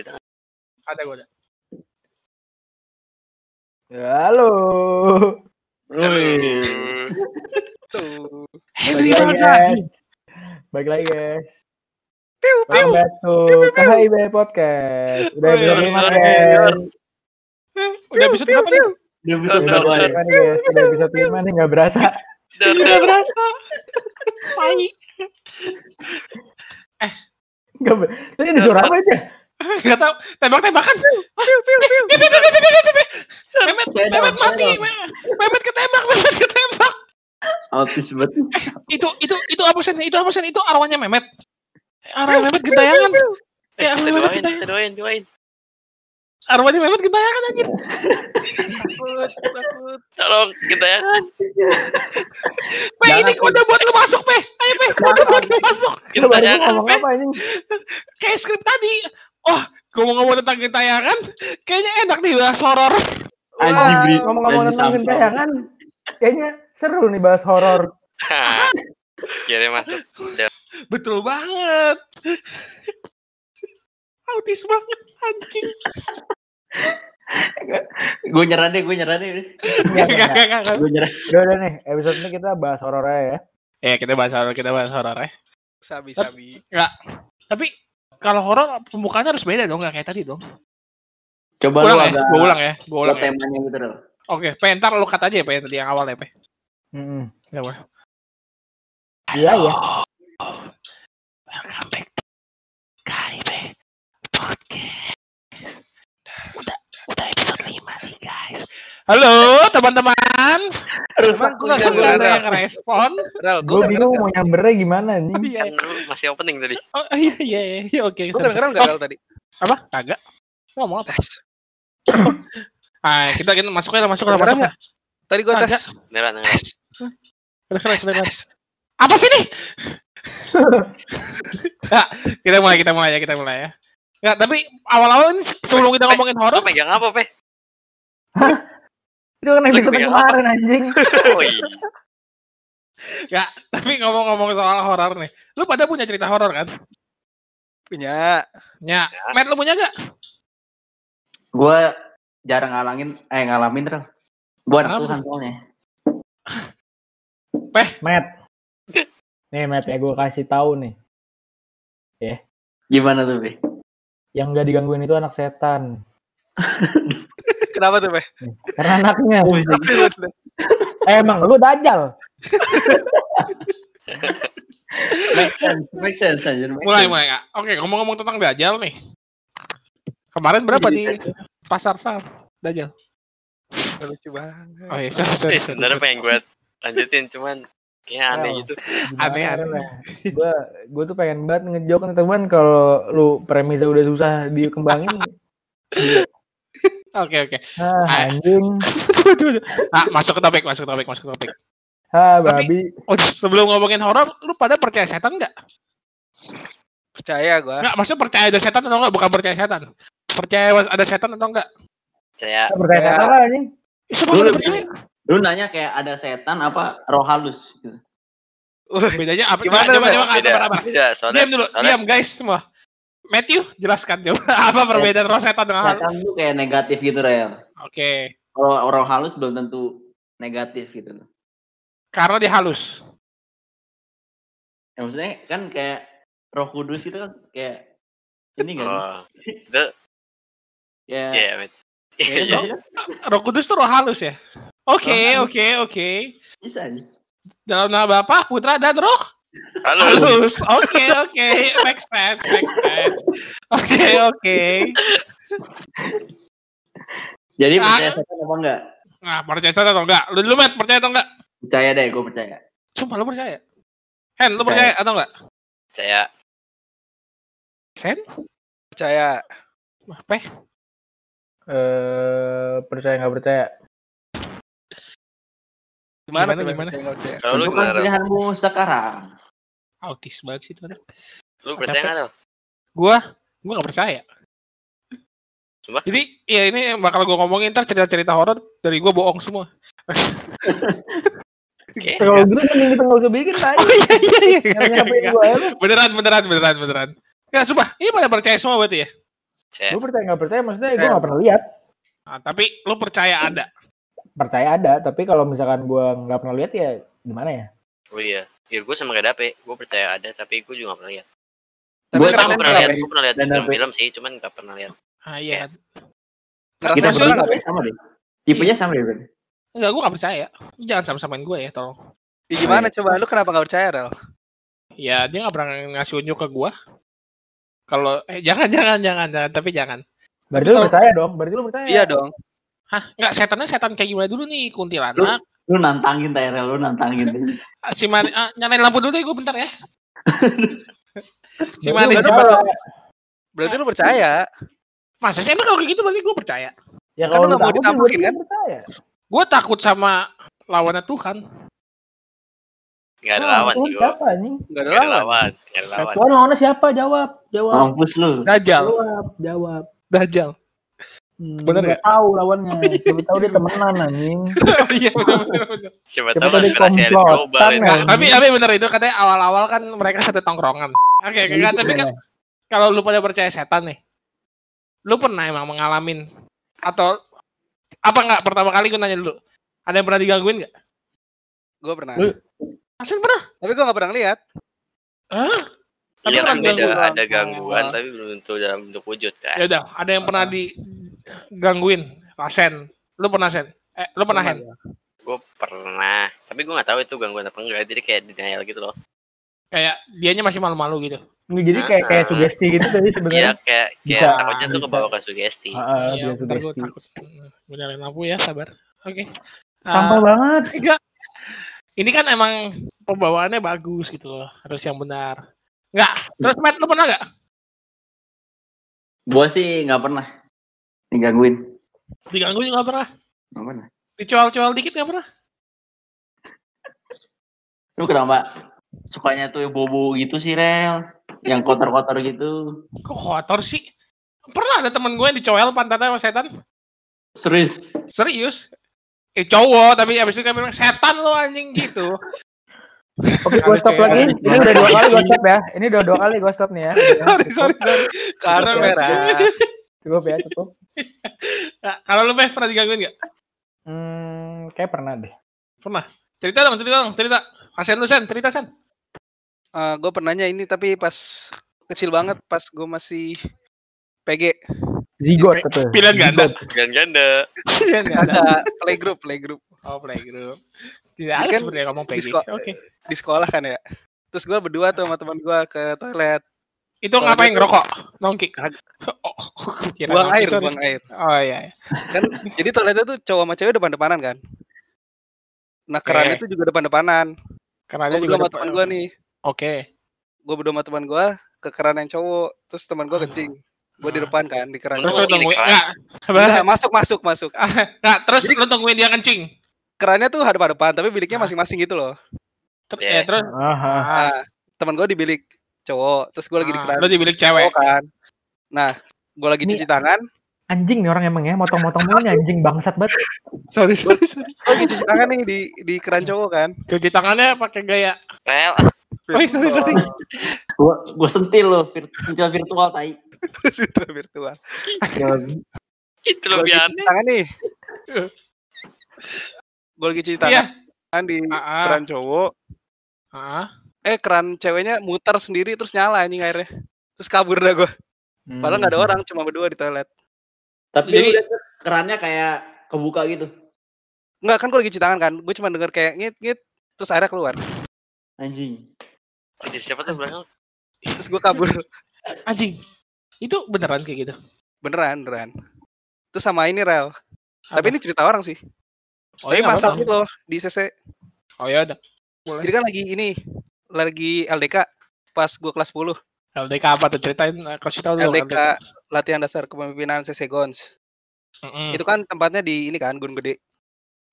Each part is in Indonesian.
cerita. Ada gue ada. Halo. Halo. Tuh. Henry guys. Balik lagi guys. Welcome back to KHIB Podcast. Udah Wih, episode lima wih, guys. Udah episode berapa nih? Dia bisa Udah, berapa udah. Lima nih guys. Udah episode lima nih nggak berasa. Udah berasa. Tai. Nggak ber... Tadi ada suara apa aja? Gak tau. Tembak-tembakan. Memet, Memet mati. Memet ketembak, Memet ketembak. Autis banget. Itu, itu, itu apa sen? Itu apa sen? Itu arwahnya Memet. Arwahnya Memet gentayangan. Eh, Ya, kita Memet gentayangan. kita doain, doain. Arwahnya Memet gentayangan anjir. takut takut Tolong, kita ya kan. Pe, ini kode buat lu masuk, Pe. Ayo, Pe. Kode buat lu masuk. Kita Gentayangan, Pe. Kayak skrip tadi. Oh, ngomong-ngomong tentang gentayangan, kayaknya enak nih bahas horor. Ngomong-ngomong Jadi tentang gentayangan, kayaknya seru nih bahas horor. Hah. Kira masuk. Betul banget. Autis banget, anjing. Gue nyerah deh, gue nyerah deh. Nggak, Gak, nggak, gak, gak, gak. Gue nyerah. Udah, udah nih, episode ini kita bahas horor aja ya. Ya, kita bahas horor, kita bahas horor ya. sabi sabi Tapi kalau horor pembukaannya harus beda dong, gak kayak tadi dong. Coba lu Ulang ya, agak gue ulang ya, gue buat ulang ya. temanya gitu loh. Oke, Pe, ntar lu cut aja ya, Pe, tadi yang awal ya, Pe. Ya, Pe. Iya, iya. Welcome back to KIB Podcast. Udah, udah episode 5 nih, guys. Halo, teman-teman. Emang gue gak ada yang respon. Rel Gue bingung mau nyambernya gimana nih. Oh, iya, masih opening tadi. oh, iya, iya, iya, oke. gue kedengeran gak Rel tadi Oh, apa? Kagak. Ngomong apa? tes Ah, kita kita masuk aja, masuk aja, Kedengeran masuk. tadi gue tes Beneran, tes Kedengeran, tes kedengeran. tes Apa sih nih? ya, kita mulai, kita mulai ya, kita mulai ya. Enggak, tapi awal-awal ini sebelum kita ngomongin horor, pegang apa, Pe? Itu kan episode pegang kemarin anjing. Oh iya. ya, tapi ngomong-ngomong soal horor nih. Lu pada punya cerita horor kan? punya Ya, Matt lu punya gak? Gue jarang ngalangin, eh ngalamin terus. Gue anak Kenapa? Tuhan soalnya. Matt. Nih Matt ya gue kasih tahu nih. Gimana tuh, Be? Yang gak digangguin itu anak setan. kenapa tuh Pe? Karena anaknya. Eh, emang lu dajal. Make sense, make sense aja. make Mulai, sense. mulai. Kak. Oke, ngomong-ngomong tentang Dajjal nih. Kemarin berapa di pasar sal? Dajjal. lucu banget Oh iya, sorry, sorry, Eh, sorry. sebenarnya pengen gue lanjutin, cuman kayaknya aneh Wow. gitu. Aneh, aneh. Gue gue tuh pengen banget ngejok nih teman kalau lu premisnya udah susah dikembangin. Oke, oke. ah, Ah. anjing. Ah, masuk ke topik, masuk ke topik, masuk ke topik. Ha, Tapi- babi. Oh, sebelum ngomongin horor, lu pada percaya setan nggak? percaya gue Nggak, maksudnya percaya ada setan atau nggak? Bukan percaya setan. Percaya ada setan atau nggak? Saya Kita percaya Ya. kata apa anjing? Itu Lu percaya. Lu nanya kayak ada setan apa roh halus gitu. Bedanya apa? Gimana, coba, coba, coba, beda. Soalnya, Diam dulu, soalnya diam guys semua. Matthew, jelaskan coba apa perbedaan roh setan dengan hal. Setan tuh kayak negatif gitu, Rel. Oke, Kalau roh halus belum tentu negatif gitu loh. karena dia halus. Ya, maksudnya kan kayak roh kudus itu kan kayak ini kan Oh, itu, ya ya, Iya, iya. bisa, Roh kudus tuh roh halus ya. Oke, oke, oke. bisa aja Dalam nama Bapak, Putra dan Roh. Halus. Oke, oke. Make sense, make sense. Oke, oke. jadi Ah. percaya setan apa enggak Nah, percaya setan atau enggak? Lu dulu, Matt, percaya atau enggak? percaya deh gue percaya Sumpah, lu percaya? Hen, lu percaya atau enggak? Saya Sen? percaya Apa? ya? Eh, percaya nggak percaya? Gimana, Gimana, tuh, kalau lu kan gimana? Pilihanmu sekarang Autis banget sih anak. Lu percaya nggak Rel? Gua, gua nggak percaya. Sumpah? Jadi, ya ini yang bakal gua ngomongin ntar cerita-cerita horor dari gua bohong semua. Oke. Kalau gitu mending kita nggak usah bikin lah. Oh iya iya iya. Nggak, nggak. gue lu. Beneran beneran beneran beneran. Enggak, sumpah. Ini pada percaya semua berarti ya? Gue percaya nggak percaya, maksudnya gue Percaya. nggak pernah lihat. Nah, tapi lu percaya ada. Percaya ada, tapi kalau misalkan gue nggak pernah lihat ya gimana ya? Oh iya. Ya gue sama kayak Dape. Gue percaya ada, tapi gue juga gak pernah lihat. Tapi Gue ngerasain pernah pernah lihat, ya? gue pernah lihat film-film sih, cuman gak pernah lihat. Ah iya. Ngerasain Kita Maksudnya- pernah berdua nggak, Be? sama deh. Tipenya sama deh. Enggak, gue gak percaya. Jangan sama-samain gue ya, tolong. Ya, gimana coba? Lu kenapa gak percaya, Rel? Ya, dia gak pernah ngasih unjuk ke gue. Kalau, eh jangan, jangan, jangan, jangan. Tapi jangan. Berarti lu percaya dong? Berarti lu percaya? Iya dong. Hah? Enggak, setannya setan kayak gimana dulu nih? Kuntilanak. Lu nantangin Tyrell, lu nantangin. Si Mani, ah, nyalain lampu dulu deh gue bentar ya. si Berarti Manis lu cepat. percaya. Berarti lu percaya. Masa sih emang kalau kayak gitu berarti gue percaya. Ya Kan kalau lu lu nggak mau berarti kan? lu percaya. Gue takut sama lawannya Tuhan. Gak ada Oh, lawan sih gue. Siapa anjing? Gak ada lawan. lawan. Gak ada lawan. Tuhan lawannya siapa? Jawab, jawab, Mampus lu. Dajjal. jawab, jawab. Dajjal. Hmm, Bener nggak tahu lawannya. Coba tahu dia temenan anjing. Iya benar benar Siapa tahu tahu dia komplotan, ya. Tapi tapi benar itu katanya awal-awal kan mereka satu tongkrongan. Oke, oke, nggak, tapi kan kalau lu pada percaya setan nih, lu pernah emang mengalamin atau apa nggak pertama kali gue nanya dulu, ada yang pernah digangguin nggak? Gue pernah. Lu- Asli pernah? Tapi gue gak pernah lihat. Hah? Tapi Iya kan beda, ada gangguan Oh. tapi belum tentu dalam bentuk wujud kan. Ya udah, ada yang pernah digangguin, Rasen. Lu pernah Sen? Eh, lu pernah Hen? Gue pernah, tapi gue gak tahu itu gangguan apa enggak. Jadi kayak denial gitu loh. Kayak dianya masih malu-malu gitu. Nggak, Jadi kayak kayak sugesti gitu tadi Iya sebenarnya. kayak kayak Bisa, takutnya tuh kebawa ke sugesti. Ah, ah, Iya, dia bentar gue takut. Gue nyalain lampu ya, sabar. Oke. Sampah Ah, banget. Enggak. Ini kan emang pembawaannya bagus gitu loh. Harus yang benar. Enggak. Terus Matt, lu pernah nggak? Gua sih nggak pernah digangguin. Digangguin nggak pernah? Nggak pernah. Dicual-cual dikit nggak pernah? Lu kenapa sukanya tuh bobo gitu sih, Rel? Yang kotor-kotor gitu. Kok kotor sih? Pernah ada temen gue yang dicoel pantatnya sama setan? Serius. Serius? Eh cowok, tapi abis itu kan bilang setan lo anjing gitu. Oke, gue stop lagi. Ini udah dua kali gue stop ya. Ini udah dua kali gue stop nih ya. sorry, sorry, sorry. Karena merah. Cukup ya, cukup. Nah, kalau lu pernah digangguin nggak? Hmm, kayak pernah deh. Cerita dong, cerita dong, cerita. Asen lu Sen, cerita Sen. gue pernahnya ini tapi pas kecil banget pas gue masih PG Zigot betul. Pilihan ganda. Pilihan ganda. ada playgroup playgroup Oh, playgroup. Tidak ada kan sebenarnya ngomong di PG. Oke. di sekolah kan ya terus gue berdua tuh sama teman gue ke toilet Itu ngapain ngerokok? Nongki. Oh, kira buang air sorry. buang air Oh iya. iya. kan jadi toiletnya tuh cowok sama cewek depan-depanan kan nah kerannya Oke. tuh juga depan-depanan Karena gue juga sama depan- teman gue nih Oke. gue berdua sama teman gue ke keran yang cowok terus teman gue kencing gue di Ah. depan kan di keran Terus tungguin enggak? Enggak, masuk masuk masuk Enggak, terus Jadi- lu tungguin dia kencing. kerannya tuh hadap-hadapan tapi biliknya Ah. masing-masing gitu loh Ter- Iya. ya, terus Aha. ah, nah teman gue di bilik cowok terus gue lagi di keran lu di bilik cewek. cowok kan nah gue lagi Ini- cuci tangan Anjing nih orang emang ya, motong-motong mulu nih anjing bangsat banget. Sorry, sorry, sorry. gue lagi cuci tangan nih di di keran cowok kan Cuci tangannya pakai gaya. Rel, Oh, sorry, sorry. Gua gua sentil lo, sentil virtual tai. Sutra virtual itu lebih aneh. tangan nih gue lagi cuci Iya. tangan di Ah, ah. keran cowok Ah, eh keran ceweknya muter sendiri terus nyala anjing airnya terus kabur dah gue padahal nggak ada orang cuma berdua di toilet Tapi Jadi- kerannya kayak kebuka gitu. Enggak kan gue lagi cuci tangan kan gue cuma denger kayak ngit ngit terus airnya keluar Anjing. Jadi siapa tuh belakang? terus gue kabur anjing. Itu beneran kayak gitu. beneran beneran terus sama ini rel tapi Apa? ini cerita orang sih oh, tapi iya, apa-apa. gitu loh di CC Oh ya udah. Boleh. jadi kan lagi ini lagi LDK pas gue kelas 10 LDK apa tuh ceritain eh, kasih tahu dulu LDK latihan dasar kepemimpinan CC Gons Mm-mm. itu kan tempatnya di ini kan Gunung Gede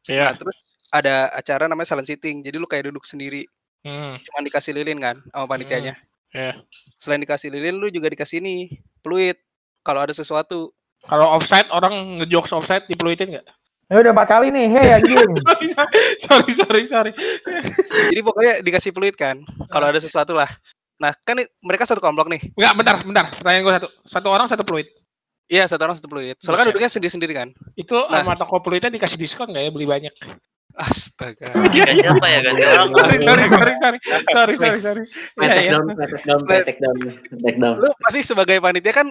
Iya. Nah, terus ada acara namanya silent sitting jadi lu kayak duduk sendiri Hmm. cuma dikasih lilin kan sama panitianya iya. selain dikasih lilin lu juga dikasih ini peluit kalau ada sesuatu Kalau offside orang ngejokes offside dipeluitin nggak? Ya udah empat kali nih, hei anjing. sorry, sorry, sorry. jadi pokoknya dikasih peluit kan kalau ada sesuatu lah nah kan mereka satu komplok nih Enggak, bentar, bentar. Pertanyaan gue satu. Satu orang satu peluit. Iya, satu orang satu peluit. Soalnya kan duduknya sendiri-sendiri kan. Itu Nah. sama toko peluitnya dikasih diskon nggak ya beli banyak? Astaga. Siapa ya, gak orang. sorry, sorry, sorry, sorry, sorry, sorry, sorry. Iya, Take iya. down, take down, take down, take down. Lu pasti sebagai panitia kan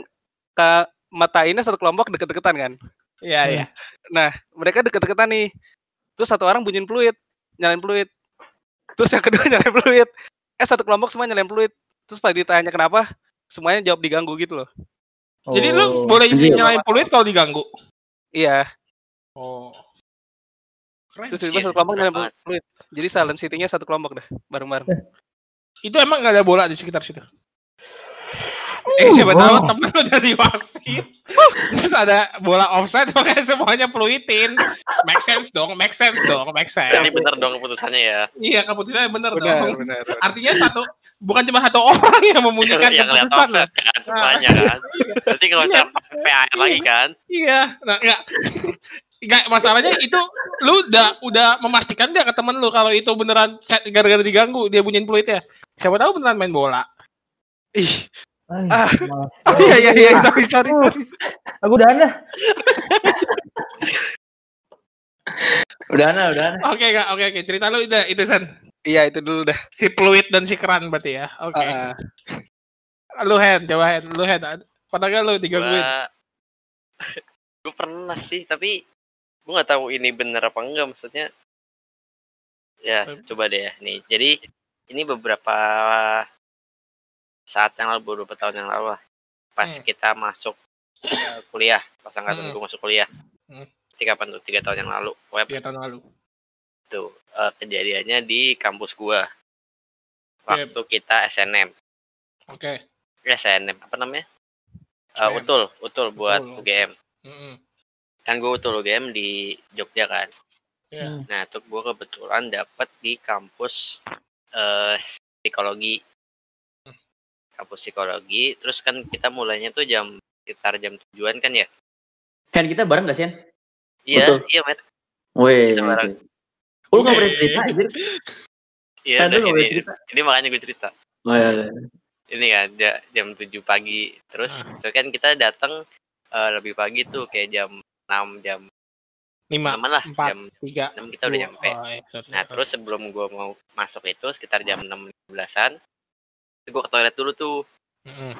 ke matainnya satu kelompok deket-deketan kan. Iya, iya. Mereka deket-deketan nih. Terus satu orang bunyiin peluit, nyalain peluit. Terus yang kedua nyalain peluit. Eh satu kelompok semua nyalain peluit. Terus pas ditanya kenapa, semuanya jawab diganggu gitu loh. Jadi Oh. lu boleh Anjir. nyalain peluit kalau diganggu. Iya. Oh. Keren. Terus tiba satu kelompok nyalain peluit. Jadi silent sittingnya satu kelompok dah, bareng-bareng. Itu emang nggak ada bola di sekitar situ. Eh siapa Oh. tahu temen lu dari wasit. Terus ada bola offside makanya semuanya peluitin. Make sense dong, make sense dong, make sense. Ini bener dong keputusannya ya. Iya keputusannya bener, Benar, dong. benar. benar. Artinya satu bukan cuma satu orang yang memunyikan yang lihat offset kan, semuanya kan. Berarti kalau Iya. PAR lagi kan. Iya, nah enggak enggak masalahnya itu lu udah udah memastikan nggak ke temen lu kalau itu beneran set gara-gara diganggu dia bunyiin peluitnya. Siapa tahu beneran main bola. Ih, Ay, Ah. Oh iya iya iya sorry sorry sorry. Aku udah dah. Udah ana, udah ana. Oke kak oke oke cerita lu itu itu San iya itu dulu dah. si peluit dan si keran berarti ya. Oke. Ah, ah. Lu hand coba hand lu hand. Pernah gak lu digangguin? Gua gue pernah sih, tapi gue nggak tahu ini bener apa enggak maksudnya. Ya, coba deh ya nih. Jadi ini beberapa saat yang lalu, beberapa tahun yang lalu lah. Pas Hmm. kita masuk eh, kuliah, pas angkatan Hmm. gue masuk kuliah. Hmm. Tiga tuh? Tiga tahun yang lalu. Web Tiga tahun lalu. tuh eh, kejadiannya di kampus gua. Waktu kita SNM. Oke. SNM apa namanya? Eh, SNM. utul, utul buat Utul. UGM. Mm-mm. Kan gue utul UGM di Jogja kan. Iya. Nah, tuh gue kebetulan dapet di kampus eh psikologi. Kampus psikologi. Terus kan kita mulainya tuh jam sekitar jam tujuan kan ya? Kan kita bareng gak sih? Iya, Betul. iya, Met. Weh. Kita bareng. Oh, lu gak boleh cerita, anjir. Iya, boleh ini, cerita. ini makanya gue cerita. Oh, iya, iya. Ini kan ja- jam 7 pagi. Terus Ah. terus kan kita datang eh, lebih pagi tuh kayak jam 6 jam Lima, 6 lah, empat, jam tiga. 6 kita udah nyampe. Oh, iya. Nah, terus sebelum gua mau masuk itu sekitar jam 6 an gue ke toilet dulu tuh. Mm-mm.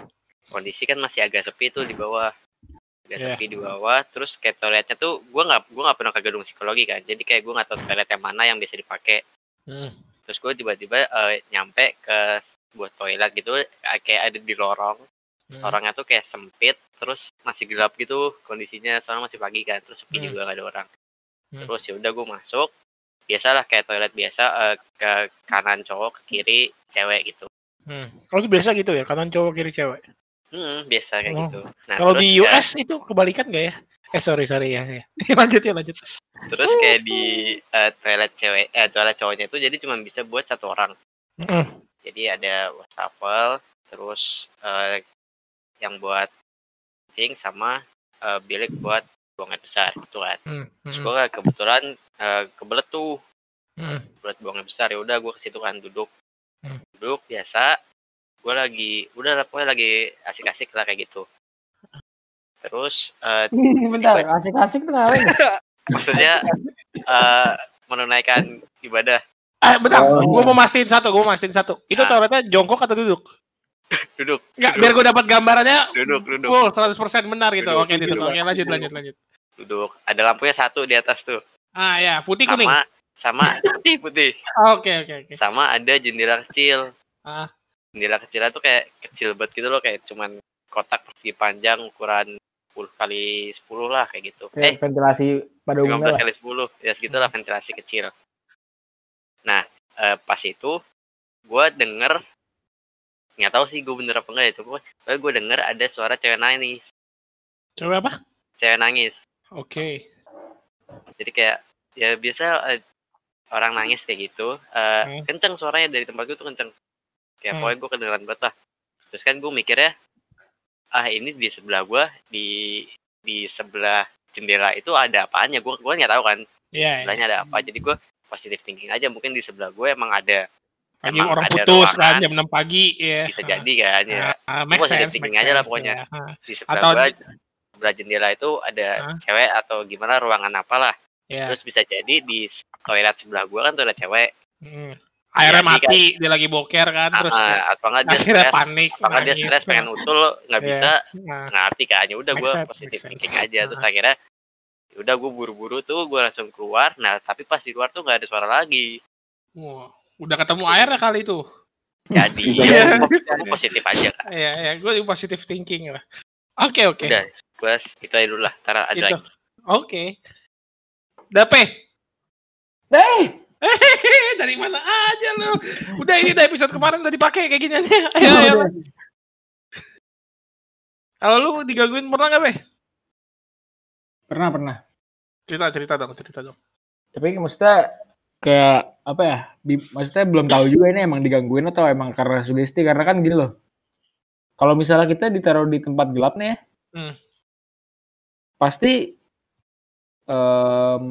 Kondisi kan masih agak sepi tuh di bawah. Agak Iya. sepi di bawah, terus kayak toiletnya tuh gua nggak gua nggak pernah ke gedung psikologi kan. Jadi kayak gua nggak tahu toilet yang mana yang bisa dipakai. Mm. Terus gue tiba-tiba eh, nyampe ke sebuah toilet gitu eh, kayak ada di lorong. Mm. Orangnya tuh kayak sempit, terus masih gelap gitu kondisinya soalnya masih pagi kan. Terus sepi Hmm. juga nggak ada orang. Hmm. Terus ya udah gue masuk. Biasalah kayak toilet biasa eh, ke kanan cowok, ke kiri cewek gitu. Hmm. Oh, itu biasa gitu ya, kanan cowok kiri cewek. Hmm, biasa kayak Oh. gitu. Nah, Kalau di ya- US itu kebalikan gak ya? Eh sorry sorry ya. ya. lanjut ya lanjut. terus kayak di eh, toilet cewek eh toilet cowoknya itu jadi cuma bisa buat satu orang. Mm-mm. Jadi ada wastafel, terus eh, yang buat kencing sama eh, bilik buat buang air besar gitu kan. Mm, Terus mm, gue kebetulan eh, kebelet tuh mm. buat buang air besar ya udah gue ke situ kan duduk Hmm. duduk biasa gue lagi udah pokoknya lagi asik-asik lah kayak gitu terus eh, Bentar, asik-asik tuh ngapain? maksudnya eh, menunaikan ibadah Eh bentar, Oh. gue mau mastiin satu, gue mau mastiin satu. Itu Ah. toiletnya jongkok atau duduk? duduk Enggak, Duduk. biar gue dapat gambarannya duduk duduk full 100% benar gitu. Duduk, Oke, duduk. duduk. Oke, lanjut lanjut lanjut. duduk ada lampunya satu di atas tuh Ah ya, putih kuning. sama sama putih putih Oke, oke, oke. sama ada jendela kecil Ah. jendela kecilnya tuh kayak kecil banget gitu loh kayak cuman kotak persegi panjang ukuran 10 kali 10 lah kayak gitu eh Kayak ventilasi pada umumnya 15 lah. kali 10 ya segitulah ventilasi kecil nah eh, pas itu gue denger nggak tahu sih gue bener apa enggak itu pokoknya gue denger ada suara cewek nangis Coba apa? cewek nangis Oke. jadi kayak ya biasa eh, orang nangis kayak gitu eh, Hmm. kenceng suaranya dari tempat gue tuh kenceng kayak Hmm. pokoknya gue kedengeran banget lah terus kan gue mikirnya ah ini di sebelah gue di di sebelah jendela itu ada apanya gue gue nggak tahu kan Iya. ya. sebelahnya ada apa jadi gue positif thinking aja mungkin di sebelah gue emang ada Pagi emang orang ada putus kan jam 6 pagi ya. bisa jadi kan ya make positive sense, thinking aja lah pokoknya. ya. Ah. di sebelah Atau gue sebelah jendela itu ada Hah? cewek atau gimana ruangan apalah. Ya. Terus bisa jadi di toilet sebelah gua kan ada cewek. Hmm. Airnya Jadi mati, dia lagi boker kan, Ah, terus ah, atau enggak dia akhirnya stres, panik, atau enggak dia stres pengen utul nggak Iya. bisa Nah, ngerti kan ya udah gue positif thinking aja terus Ah. akhirnya ya udah gue buru-buru tuh gue langsung keluar nah tapi pas di luar tuh nggak ada suara lagi wah, udah ketemu airnya kali itu. jadi Iya. gue positif aja kan Iya, ya, gue positive thinking lah. Oke, oke. udah gue itu aja dulu lah ntar ada Itu. lagi Oke. Dape. Eh, Hehehe, dari mana aja lu? Udah ini udah episode kemarin udah dipakai kayak gini aja. Ayo, ayo. Kalau lu digangguin pernah nggak, Be? Pernah, pernah. Cerita, cerita dong, cerita dong. Tapi maksudnya kayak apa ya? Di, maksudnya belum tahu juga ini emang digangguin atau emang karena sugesti karena kan gini loh. Kalau misalnya kita ditaruh di tempat gelap nih ya, Hmm. pasti em,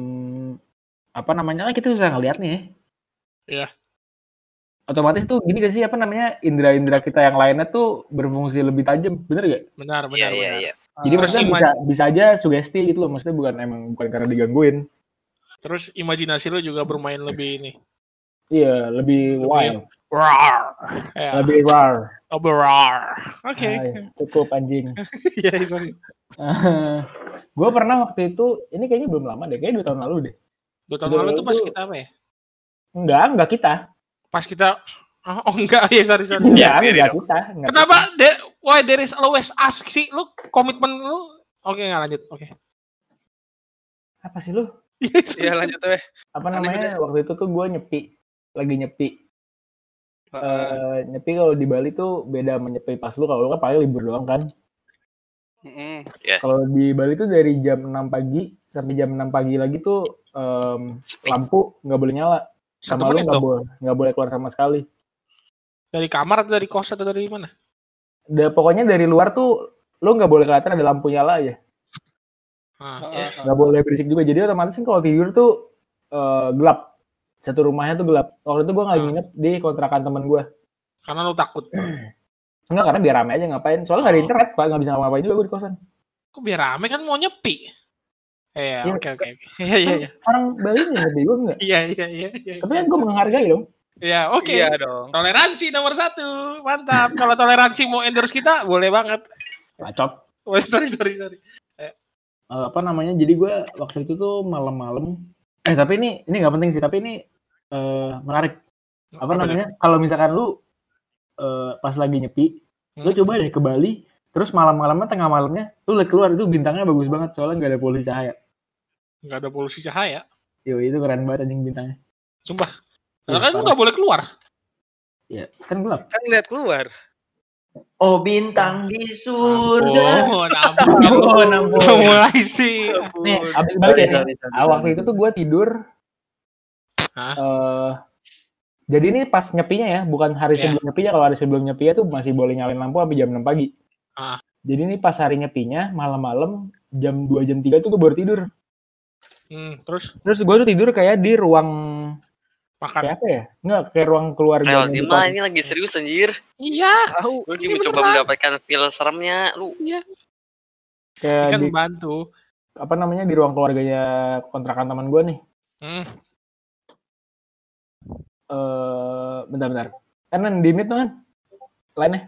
apa namanya kan kita susah ngeliat nih ya. Iya. Otomatis tuh gini gak sih apa namanya indera-indera kita yang lainnya tuh berfungsi lebih tajam, bener gak? Benar, iya benar, iya benar. iya Jadi Terus maksudnya bisa bisa aja sugesti gitu loh, maksudnya bukan emang bukan karena digangguin. Terus imajinasi lu juga bermain lebih ini. Iya, lebih wild, Rar. Ya, lebih rar. oh, rar. Oke. Ah, cukup anjing. Iya, sorry. gue pernah waktu itu, ini kayaknya belum lama deh, kayaknya dua tahun lalu deh. Dua tahun Dua lalu tuh pas kita apa ya? Enggak, enggak kita. Pas kita Oh, oh, enggak, ya sorry sorry. Enggak, Iya, enggak iya. kita. enggak Kenapa? There, why there is always ask sih? Lu komitmen lu? Oke, nggak lanjut. Oke. kita. Apa sih lu? Iya lanjut weh. Apa namanya? Waktu itu tuh gue nyepi, lagi nyepi. Eh, nyepi kalau di Bali tuh beda sama nyepi pas lu. Kalau lu kan paling libur doang kan. Mm-mm. Kalau di Bali tuh dari jam 6 pagi sampai jam 6 pagi lagi tuh em, Sepi. lampu nggak boleh nyala. Sama lu nggak boleh nggak boleh keluar sama sekali. Dari kamar atau dari kos atau dari mana? Da, pokoknya dari luar tuh lu nggak boleh kelihatan ada lampu nyala aja. Ah, Heeh. nggak boleh berisik juga jadi otomatis kan kalau tidur tuh eh, gelap satu rumahnya tuh gelap waktu itu gue nggak Hmm. nginep di kontrakan temen gue karena lu takut. enggak karena biar rame aja ngapain soalnya nggak ada Oh. internet pak nggak bisa ngapa-ngapain juga gue di kosan Kok biar rame kan mau nyepi. Iya, Iya. oke oke. Iya iya iya. orang Bali nih lebih gue enggak Iya iya iya. iya. tapi kan gue menghargai dong Iya, oke. Iya dong. Toleransi nomor satu, mantap. Kalau toleransi mau endorse kita, boleh banget. bacot Oh, sorry sorry sorry. Eh, apa namanya jadi gue waktu itu tuh malam-malam eh tapi ini ini nggak penting sih tapi ini eh, menarik apa namanya kalau misalkan lu eh, pas lagi nyepi lu Hmm. coba deh ke Bali terus malam-malamnya tengah malamnya lu lihat keluar itu bintangnya bagus banget soalnya nggak ada polusi cahaya Nggak ada polusi cahaya. yo itu keren banget anjing bintangnya Sumpah. Iya, Karena kan lu nggak boleh keluar. ya kan gelap Kan lihat keluar. Oh bintang di surga. Oh, nampun. Oh, nampun. Udah mulai sih. nih abis balik ya Ah, waktu itu tuh gue tidur Hah? eh jadi ini pas nyepinya ya bukan hari Iya. sebelum nyepinya kalau hari sebelum nyepinya tuh masih boleh nyalain lampu sampai jam 6 pagi Ah. jadi ini pas hari nyepinya malam-malam jam 2 jam 3 tuh gue baru tidur Hmm, terus terus gue tuh tidur kayak di ruang makan. kayak apa ya nggak kayak ruang keluarga Ayo, Dima ini lagi serius anjir. Iya. Tahu. Lu Ini mencoba beneran. mendapatkan feel seremnya. Lu Iya. kayak Kan di, bantu. apa namanya di ruang keluarganya kontrakan teman gue nih Hmm. Eh bentar-bentar. Kan di mid tuh kan lainnya.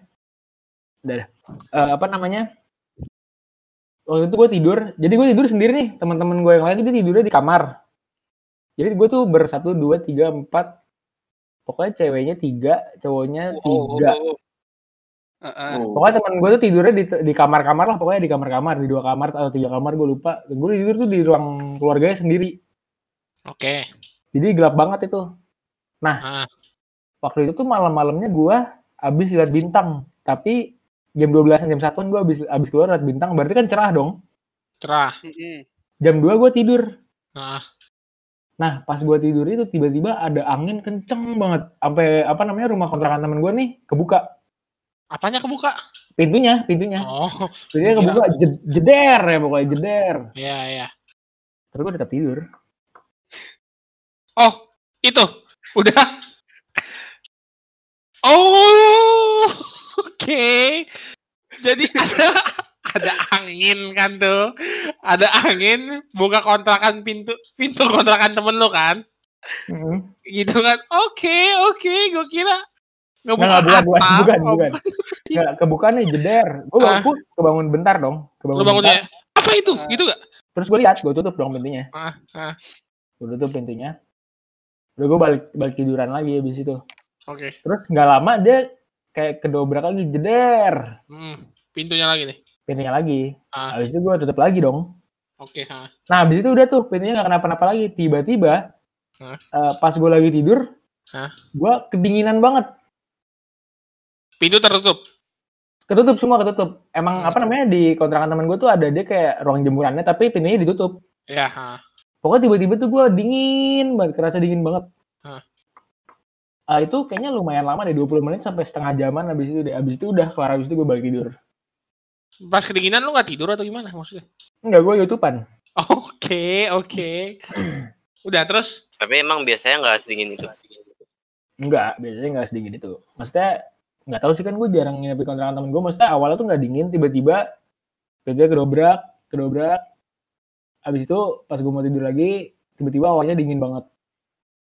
Udah, dah. Eh, apa namanya? Waktu itu gue tidur, jadi gue tidur sendiri nih. Teman-teman gue yang lain itu tidurnya di kamar. Jadi gue tuh bersatu, dua, tiga, empat. Pokoknya ceweknya tiga, cowoknya tiga. Oh, oh, oh. Heeh. Oh. Pokoknya teman gue tuh tidurnya di, di kamar-kamar lah, pokoknya di kamar-kamar, di dua kamar atau tiga kamar gue lupa. Gue tidur tuh di ruang keluarganya sendiri. Oke. Jadi gelap banget itu. Ah, waktu itu tuh malam-malamnya gua abis lihat bintang tapi jam 12 jam 1 gua abis abis keluar lihat bintang berarti kan cerah dong cerah. Jam 2 gua tidur Ah, nah pas gua tidur itu tiba-tiba ada angin kenceng banget sampai apa namanya rumah kontrakan temen gua nih kebuka apanya kebuka? pintunya pintunya Oh, pintunya Iya. kebuka jed- jeder ya pokoknya jeder iya iya. terus gua tetap tidur Oh, itu. Udah. Oh, oke. Jadi ada ada angin kan tuh. Ada angin, buka kontrakan pintu pintu kontrakan temen lu kan. Mm-mm. Gitu kan. Oke, oke, gue kira Nggak, nggak, bukan, bukan, atap. bukan, Oh, bukan. Nggak, kebuka nih jeder. Gue Ah. bangun, kebangun bentar dong. Kebangun Lu bangun bentar. ya. Apa itu? Gitu gak? Terus gue lihat, gue tutup dong pintunya. Ah, ah. Gue tutup pintunya. Udah gue balik balik tiduran lagi habis itu. Oke. Terus nggak lama dia kayak kedobrak lagi jeder. Hmm, pintunya lagi nih. Pintunya lagi. Ah. Habis itu gue tutup lagi dong. Oke, ha. Nah habis itu udah tuh pintunya nggak kenapa-napa lagi. Tiba-tiba eh, pas gue lagi tidur, Hah? gue kedinginan banget. Pintu tertutup. Ketutup semua ketutup. Emang Hmm. apa namanya di kontrakan temen gue tuh ada dia kayak ruang jemurannya tapi pintunya ditutup. Ya, ha. Pokoknya tiba-tiba tuh gue dingin banget, kerasa dingin banget. Hah. Ah, itu kayaknya lumayan lama deh, 20 menit sampai setengah jaman habis itu deh. Habis itu udah kelar habis itu gue balik tidur. Pas kedinginan lu gak tidur atau gimana maksudnya? Enggak, gue youtubean. Oke, oke. Udah terus? Tapi emang biasanya nggak sedingin itu. Enggak, biasanya enggak sedingin itu. Maksudnya nggak tahu sih kan gue jarang nginep di kontrakan temen gue. Maksudnya awalnya tuh nggak dingin, tiba-tiba pintunya kedobrak, kedobrak. Habis itu pas gue mau tidur lagi, tiba-tiba awalnya dingin banget.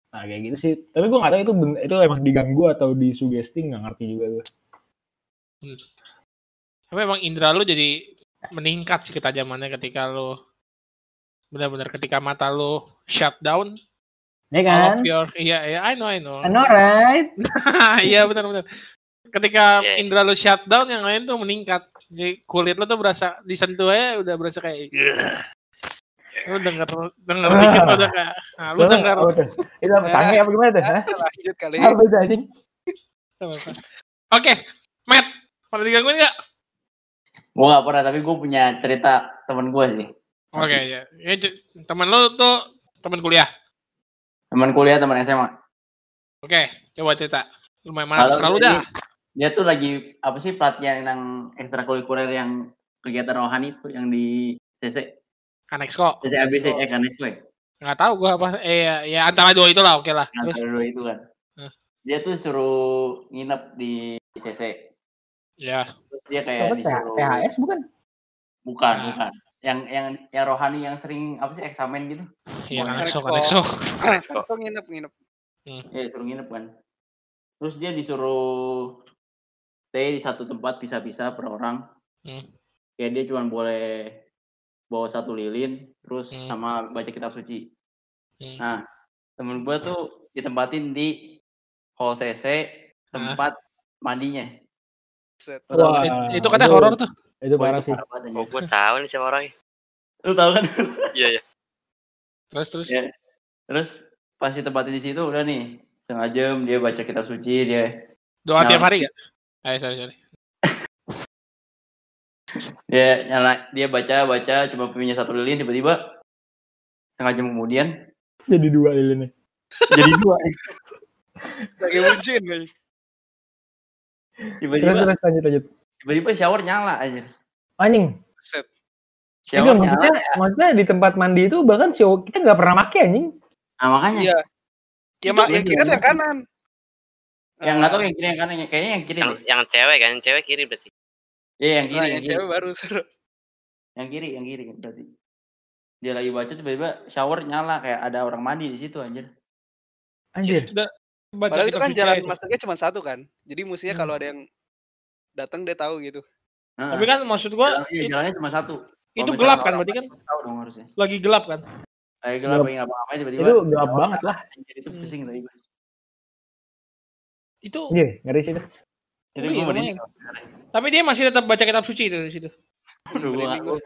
Nah kayak gitu sih. Tapi gue nggak tahu itu itu emang diganggu atau disugesti nggak ngerti juga gue. Tapi emang indera lu jadi meningkat sih ketajamannya ketika lu benar-benar ketika mata lu shut down Ya all kan? of your iya iya I know I know I know right? iya benar benar ketika Iya. indera lu shut down yang lain tuh meningkat jadi kulit lu tuh berasa disentuh aja udah berasa kayak lu denger denger dikit udah kayak nah, lu denger tuh? Itu apa sange apa gimana tuh? Lanjut kali. Apa itu anjing? oke Matt pada digangguin nggak Gue gak pernah, tapi gue punya cerita temen gue sih. oke ya, ya j- temen lu tuh temen kuliah Temen kuliah, temen SMA. oke coba cerita lumayan mana selalu dah Dia tuh lagi, apa sih, pelatihan yang ekstrakurikuler yang kegiatan rohani itu, yang di CC. Aneks kok CC ABC, eh kan itu ya. nggak tahu gua apa eh ya, ya antara dua itu lah oke lah terus Antara dua itu kan. Hah. Dia tuh suruh nginep di CC. ya Terus dia kayak Apa disuruh... THS bukan? Bukan, Nah. bukan. Yang yang yang rohani yang sering apa sih eksamen gitu. ya Anexo. aneks kok Kok nginep nginep. Ya suruh nginep kan. Terus dia disuruh stay di satu tempat bisa-bisa per orang. Hmm. Kayak dia cuma boleh bawa satu lilin, terus Hmm. sama baca kitab suci. Hmm. Nah, temen gua tuh ditempatin di hall CC tempat mandinya. Set. Lu tahu Wah, kan? It- itu katanya itu- horor tuh Itu parah sih. Oh, gue tahu nih siapa orangnya. Lu tahu kan? Iya, iya. terus terus Ya. Terus pas ditempatin di situ udah nih setengah jam dia baca kitab suci dia doa Nah. tiap hari gak eh sorry sorry dia nyala dia baca baca cuma punya satu lilin tiba-tiba setengah jam kemudian Jadi dua lilinnya. jadi dua Lagi bucin lagi. Terus tiba-tiba lanjut lanjut. tiba-tiba shower nyala aja Anjing. Set. shower Enggak, nyala maksudnya, maksudnya di tempat mandi itu bahkan show kita nggak pernah pakai anjing. nah makanya Iya. Ya mak yang Itu kiri dia. yang kanan. yang nggak tahu yang kiri yang kanan kayaknya yang kiri Yang, deh. yang cewek kan, yang cewek kiri berarti. Iya yang kiri Nah, yang yang kiri cewek baru seru. yang kiri yang kiri berarti dia lagi baca tiba-tiba shower nyala kayak ada orang mandi di situ anjir Anjir. Udah, baca Padahal itu kan jalan aja. masuknya cuma satu kan. Jadi mestinya Hmm. kalau ada yang datang dia tahu gitu. Nah, tapi kan maksud gua jalan- iya, jalannya cuma satu itu gelap kan berarti kan tahu dong harusnya lagi gelap kan kayak gelap Gelap. lagi ngapa-ngapain tiba-tiba Itu gelap banget lah. anjir itu Hmm. pusing tadi gue itu Iya, ngeri sih itu. Jadi Oh iya, gue mau lumayan. tapi dia masih tetap baca kitab suci itu di situ Aduh, gue gak, gue,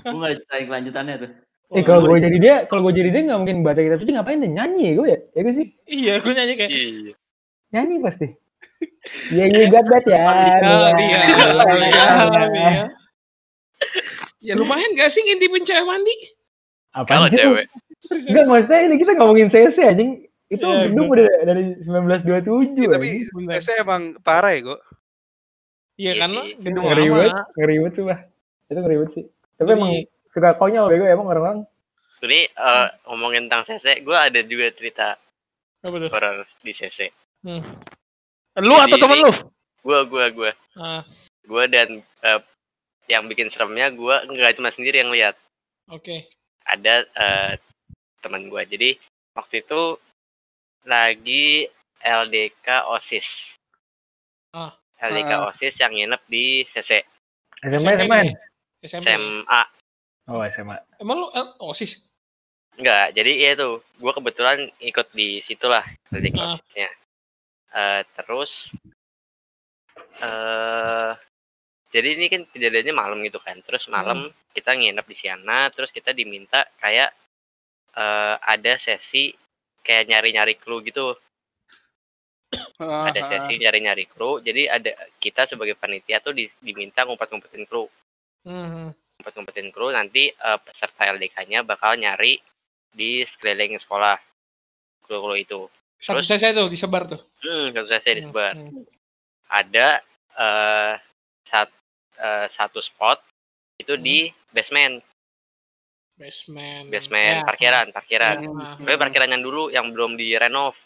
gue gak kelanjutannya tuh. Eh kalau gue jadi dia, kalau gue jadi dia nggak mungkin baca kitab suci ngapain deh nyanyi gue ya, ya gak sih? iya gue nyanyi kayak Iya. Nyanyi pasti. Iya iya got that ya. Oh, Iya, dia, dia, iya, dia, iya. dia. Ya lumayan gak sih ngintipin cewek mandi? Apaan sih? cewek. Enggak maksudnya ini kita ngomongin CC anjing. Itu Iya, gedung udah dari 1927 Ya, tapi saya emang parah ya kok. Iya Iya kan lo sih. gedung Ngeri lama. banget, ngeri banget sih, Bah. Itu ngeri banget sih. Tapi Jadi- emang suka konyol bego emang orang-orang. Ini eh, ngomongin tentang CC, gue ada juga cerita Apa tuh? horor di CC. Hmm. Lu atau Jadi- temen lu? Gue, gue, gue. Ah, Gue dan eh, yang bikin seremnya gue nggak cuma sendiri yang lihat Oke. ada eh, teman gue jadi waktu itu lagi LDK osis Ah. LDK Ah. osis yang nginep di CC SMA SMA. SMA oh SMA Emang lu eh, OSIS? enggak jadi ya itu gue kebetulan ikut di situ lah LDK Ah. osisnya Eh, terus eh jadi ini kan kejadiannya malam gitu kan terus malam kita nginep di sana terus kita diminta kayak eh ada sesi kayak nyari-nyari clue gitu ada sesi nyari-nyari kru jadi ada kita sebagai panitia tuh di- diminta ngumpet-ngumpetin kru Hmm. ngumpet-ngumpetin kru nanti eh, peserta LDK-nya bakal nyari di sekeliling sekolah kru-kru itu Satu Terus? saya tuh disebar tuh. hmm tentu saja disebar Hmm. ada eh sat- eh, satu spot itu di basement Basement. basement Ya. parkiran parkiran Ya. tapi parkiran yang dulu yang belum direnov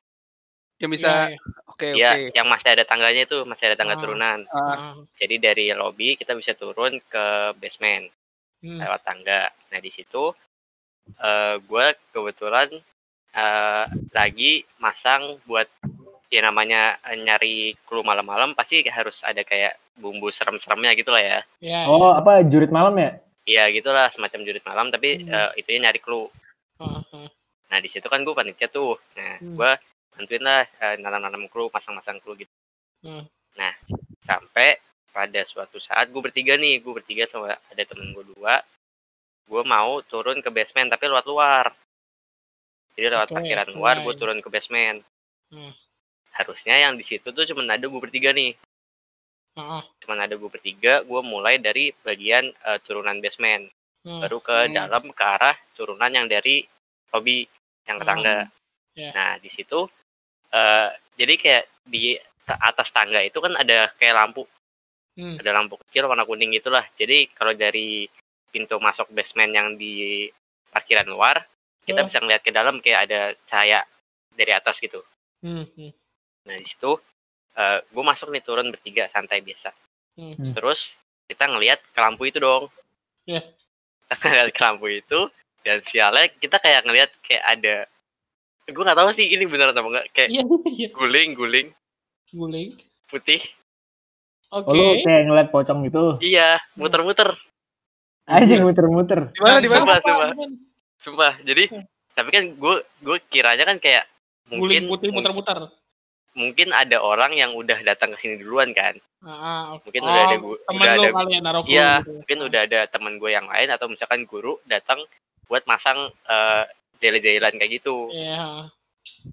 yang Ya, bisa ya. oke ya oke yang masih ada tangganya itu masih ada tangga Ah. turunan Ah, jadi dari lobby kita bisa turun ke basement Hmm. lewat tangga. Nah di situ eh gue kebetulan eh lagi masang buat ya namanya eh, nyari clue malam-malam pasti harus ada kayak bumbu serem-seremnya gitu lah ya. Ya. oh apa jurit malam ya Iya gitulah semacam jurit malam tapi Hmm. eh, itunya nyari clue. Ah, ah. Nah di situ kan gue panitia tuh. Nah Hmm. gue bantuin lah eh, nanam-nanam clue, masang-masang clue gitu. Hmm. Nah sampai pada suatu saat gue bertiga nih, gue bertiga sama ada temen gue dua. Gue mau turun ke basement tapi lewat luar. Jadi lewat Oke, parkiran luar, gue turun ke basement. Hmm. Harusnya yang di situ tuh cuma ada gue bertiga nih. Ah, ah. Cuma ada gue bertiga, gue mulai dari bagian eh, turunan basement. Hmm. Baru ke Hmm. dalam ke arah turunan yang dari lobby yang ke Hmm. tangga. Ya. Nah di situ, eh jadi kayak di ta- atas tangga itu kan ada kayak lampu Hmm. ada lampu kecil warna kuning gitulah. Jadi kalau dari pintu masuk basement yang di parkiran luar, kita Oh. bisa ngeliat ke dalam kayak ada cahaya dari atas gitu. Hmm. Nah di situ eh gue masuk nih turun bertiga santai biasa. Hmm. Hmm. Terus kita ngeliat ke lampu itu dong. Iya. Kita ngeliat ke lampu itu dan sialnya kita kayak ngeliat kayak ada gue nggak tahu sih ini bener atau enggak kayak Iya, iya. guling guling Guling. putih Oke. oh lu kayak ngeliat pocong gitu iya muter-muter aja muter-muter di mana di mana Sumpah, sumpah. Sumpah jadi tapi kan gue gue kiranya kan kayak Guling mungkin putih muter-muter. Mungkin ada orang yang udah datang ke sini duluan kan Ah, ah. Mungkin udah ada Oh, temen udah ada kali ya naruh iya clue gitu. mungkin udah ada teman gue yang lain atau misalkan guru datang buat masang eh jahil-jahilan kayak gitu Iya.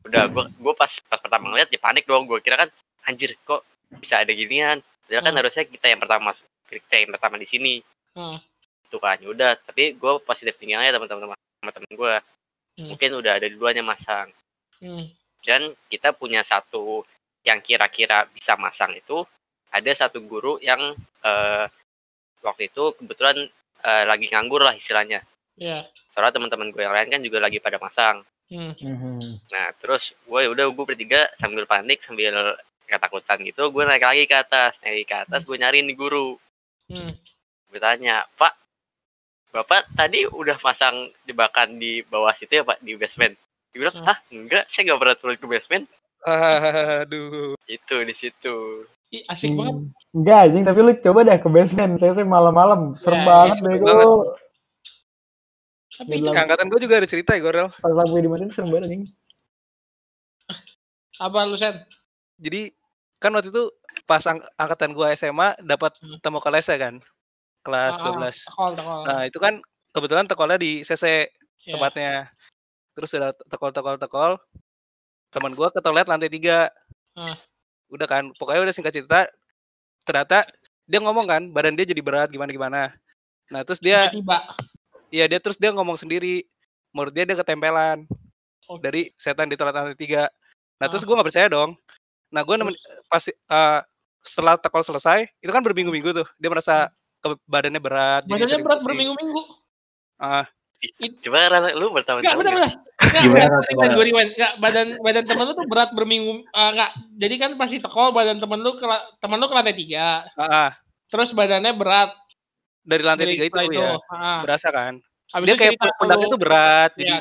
udah gue gue pas pas pertama ngeliat ya panik dong gue kira kan anjir kok bisa ada ginian Padahal kan Hmm. harusnya kita yang pertama kita yang pertama di sini Hmm. itu kan ya udah tapi gue positif tinggalnya teman-teman sama temen gue Hmm. mungkin udah ada duluan yang masang Hmm. Dan kita punya satu yang kira-kira bisa masang itu ada satu guru yang eh, waktu itu kebetulan eh, lagi nganggur lah istilahnya Iya. soalnya teman-teman gue yang lain kan juga lagi pada masang Hmm. Mhm. nah terus gue udah gue bertiga sambil panik sambil ketakutan gitu gue naik lagi ke atas naik ke atas gue nyariin di guru Hmm. gue tanya pak bapak tadi udah masang jebakan di bawah situ ya pak di basement dia bilang Hmm. hah enggak saya nggak pernah turun ke basement aduh itu di situ Ih, asik banget. Hmm. Enggak anjing, tapi lu coba deh ke basement. Saya sih malam-malam serem Ya, banget deh banget. lu. Tapi itu angkatan gue juga ada cerita ya Gorel Pas lampu dimatiin serem banget anjing. apa lu Sen? jadi kan waktu itu pas ang- angkatan gue SMA dapat Hmm. temu kelasnya kan kelas Ah, ah, 12 Tekol, tekol. nah itu kan kebetulan tekolnya di CC Ya. tempatnya terus udah tekol tekol tekol teman gue ke toilet lantai tiga. Ah. udah kan pokoknya udah singkat cerita ternyata dia ngomong kan badan dia jadi berat gimana gimana nah terus dia iya dia terus dia ngomong sendiri. Menurut dia dia ketempelan Oke. dari setan di toilet lantai tiga. Nah terus gue nggak percaya dong. Nah gue nemen pas eh, setelah tekol selesai itu kan berminggu-minggu tuh. Dia merasa ke badannya berat Badannya berat berminggu-minggu. Ah, coba Rana, lu Enggak, bertahun-tahun benar ya? benar. Enggak, Gimana, enggak, gimana? gue rewind. Enggak, badan badan temen lu tuh berat berminggu enggak. Jadi kan pasti tekol badan temen lu ke temen lu ke lantai tiga. ah, ah. Terus badannya berat. dari lantai tiga itu setelah ya ah. berasa kan Habis dia itu kayak pundaknya tuh berat jadi Iya,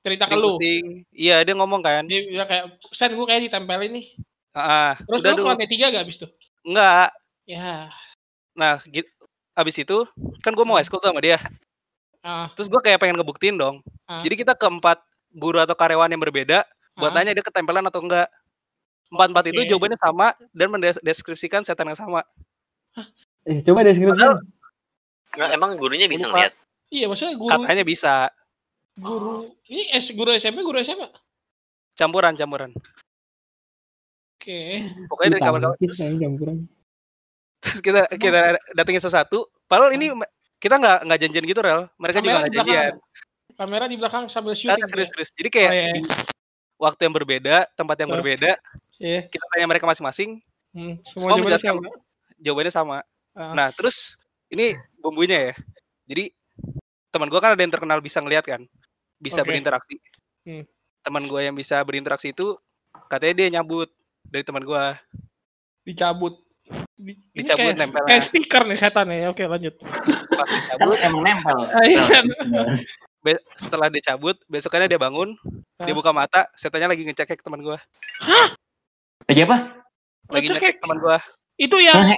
cerita ke lu. pusing iya dia ngomong kan Dia bilang kayak, Sen gue kayak ditempelin nih. ah Terus udah lu ke lantai tiga gak abis tuh? enggak Ya. nah gitu abis itu kan gue mau eskul tuh sama dia Ah, terus gue kayak pengen ngebuktiin dong Ah. jadi kita keempat guru atau karyawan yang berbeda buat ah. tanya dia ketempelan atau enggak empat empat itu jawabannya sama dan mendeskripsikan setan yang sama Eh, coba deskripsikan. Nggak, emang gurunya bisa ngeliat Iya, maksudnya guru katanya bisa guru ini S guru SMP guru SMA. campuran campuran Oke. pokoknya dari kawan-kawan Tangkis terus, campuran. terus kita kita datengin satu-satu padahal ini kita nggak nggak janjian gitu rel mereka juga Kamera nggak di belakang. janjian Kamera di belakang sambil Nah, syuting. serius serius jadi Oh, kayak iya. di waktu yang berbeda tempat yang Oh. berbeda Iya. kita tanya mereka masing-masing Hmm, Semua semua jawabannya sama. jawabannya sama Ah. nah terus ini bumbunya ya jadi teman gua kan ada yang terkenal bisa ngeliat kan bisa Oke. berinteraksi Hmm. teman gua yang bisa berinteraksi itu katanya dia nyabut dari teman gua Dicabut. Di, ini Dicabut, kayak, nempel kayak stiker nih setan ya. Oke, lanjut. pas dicabut Emang nempel. Ah, iya. be- setelah dia cabut besokannya dia bangun dia Ah. buka mata setannya lagi ngecek teman gua Lagi apa? lagi ngecek teman gua Itu yang Hah?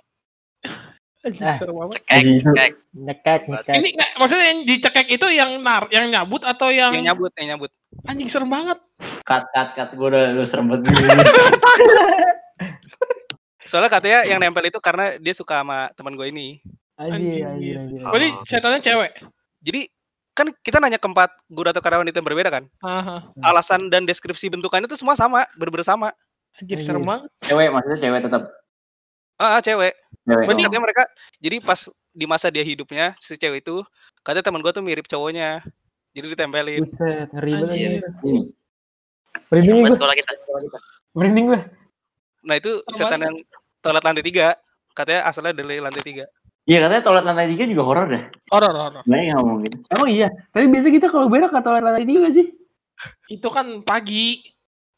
Ah. cekek Nyekek, nyekek. Ini nggak, maksudnya yang dicekek itu yang nar, yang nyabut atau yang, yang nyabut yang nyabut anjing serem banget. Cut, cut, cut. Gue udah, udah serem banget. soalnya katanya yang nempel itu karena dia suka sama teman gua ini Anjir, anjir, iya. anjir. Berarti Oh. setannya cewek. jadi kan kita nanya ke empat guru atau karyawan itu yang berbeda kan Aha. alasan dan deskripsi bentukannya itu semua sama bener-bener sama Anjir, Anjir. serem banget. cewek, maksudnya cewek tetap. ah ah, cewek Cewek. Berarti- katanya mereka jadi pas di masa dia hidupnya si cewek itu katanya teman gua tuh mirip cowoknya jadi ditempelin Buset, ngeri banget. Merinding gue, merinding gue. nah itu setan yang toilet lantai tiga katanya asalnya dari lantai tiga Iya katanya toilet lantai tiga juga horor deh. Horor, horor. Banyak yang ngomong gitu. Emang iya, tapi biasa kita kalau berak ke toilet lantai tiga gak sih? Itu kan pagi.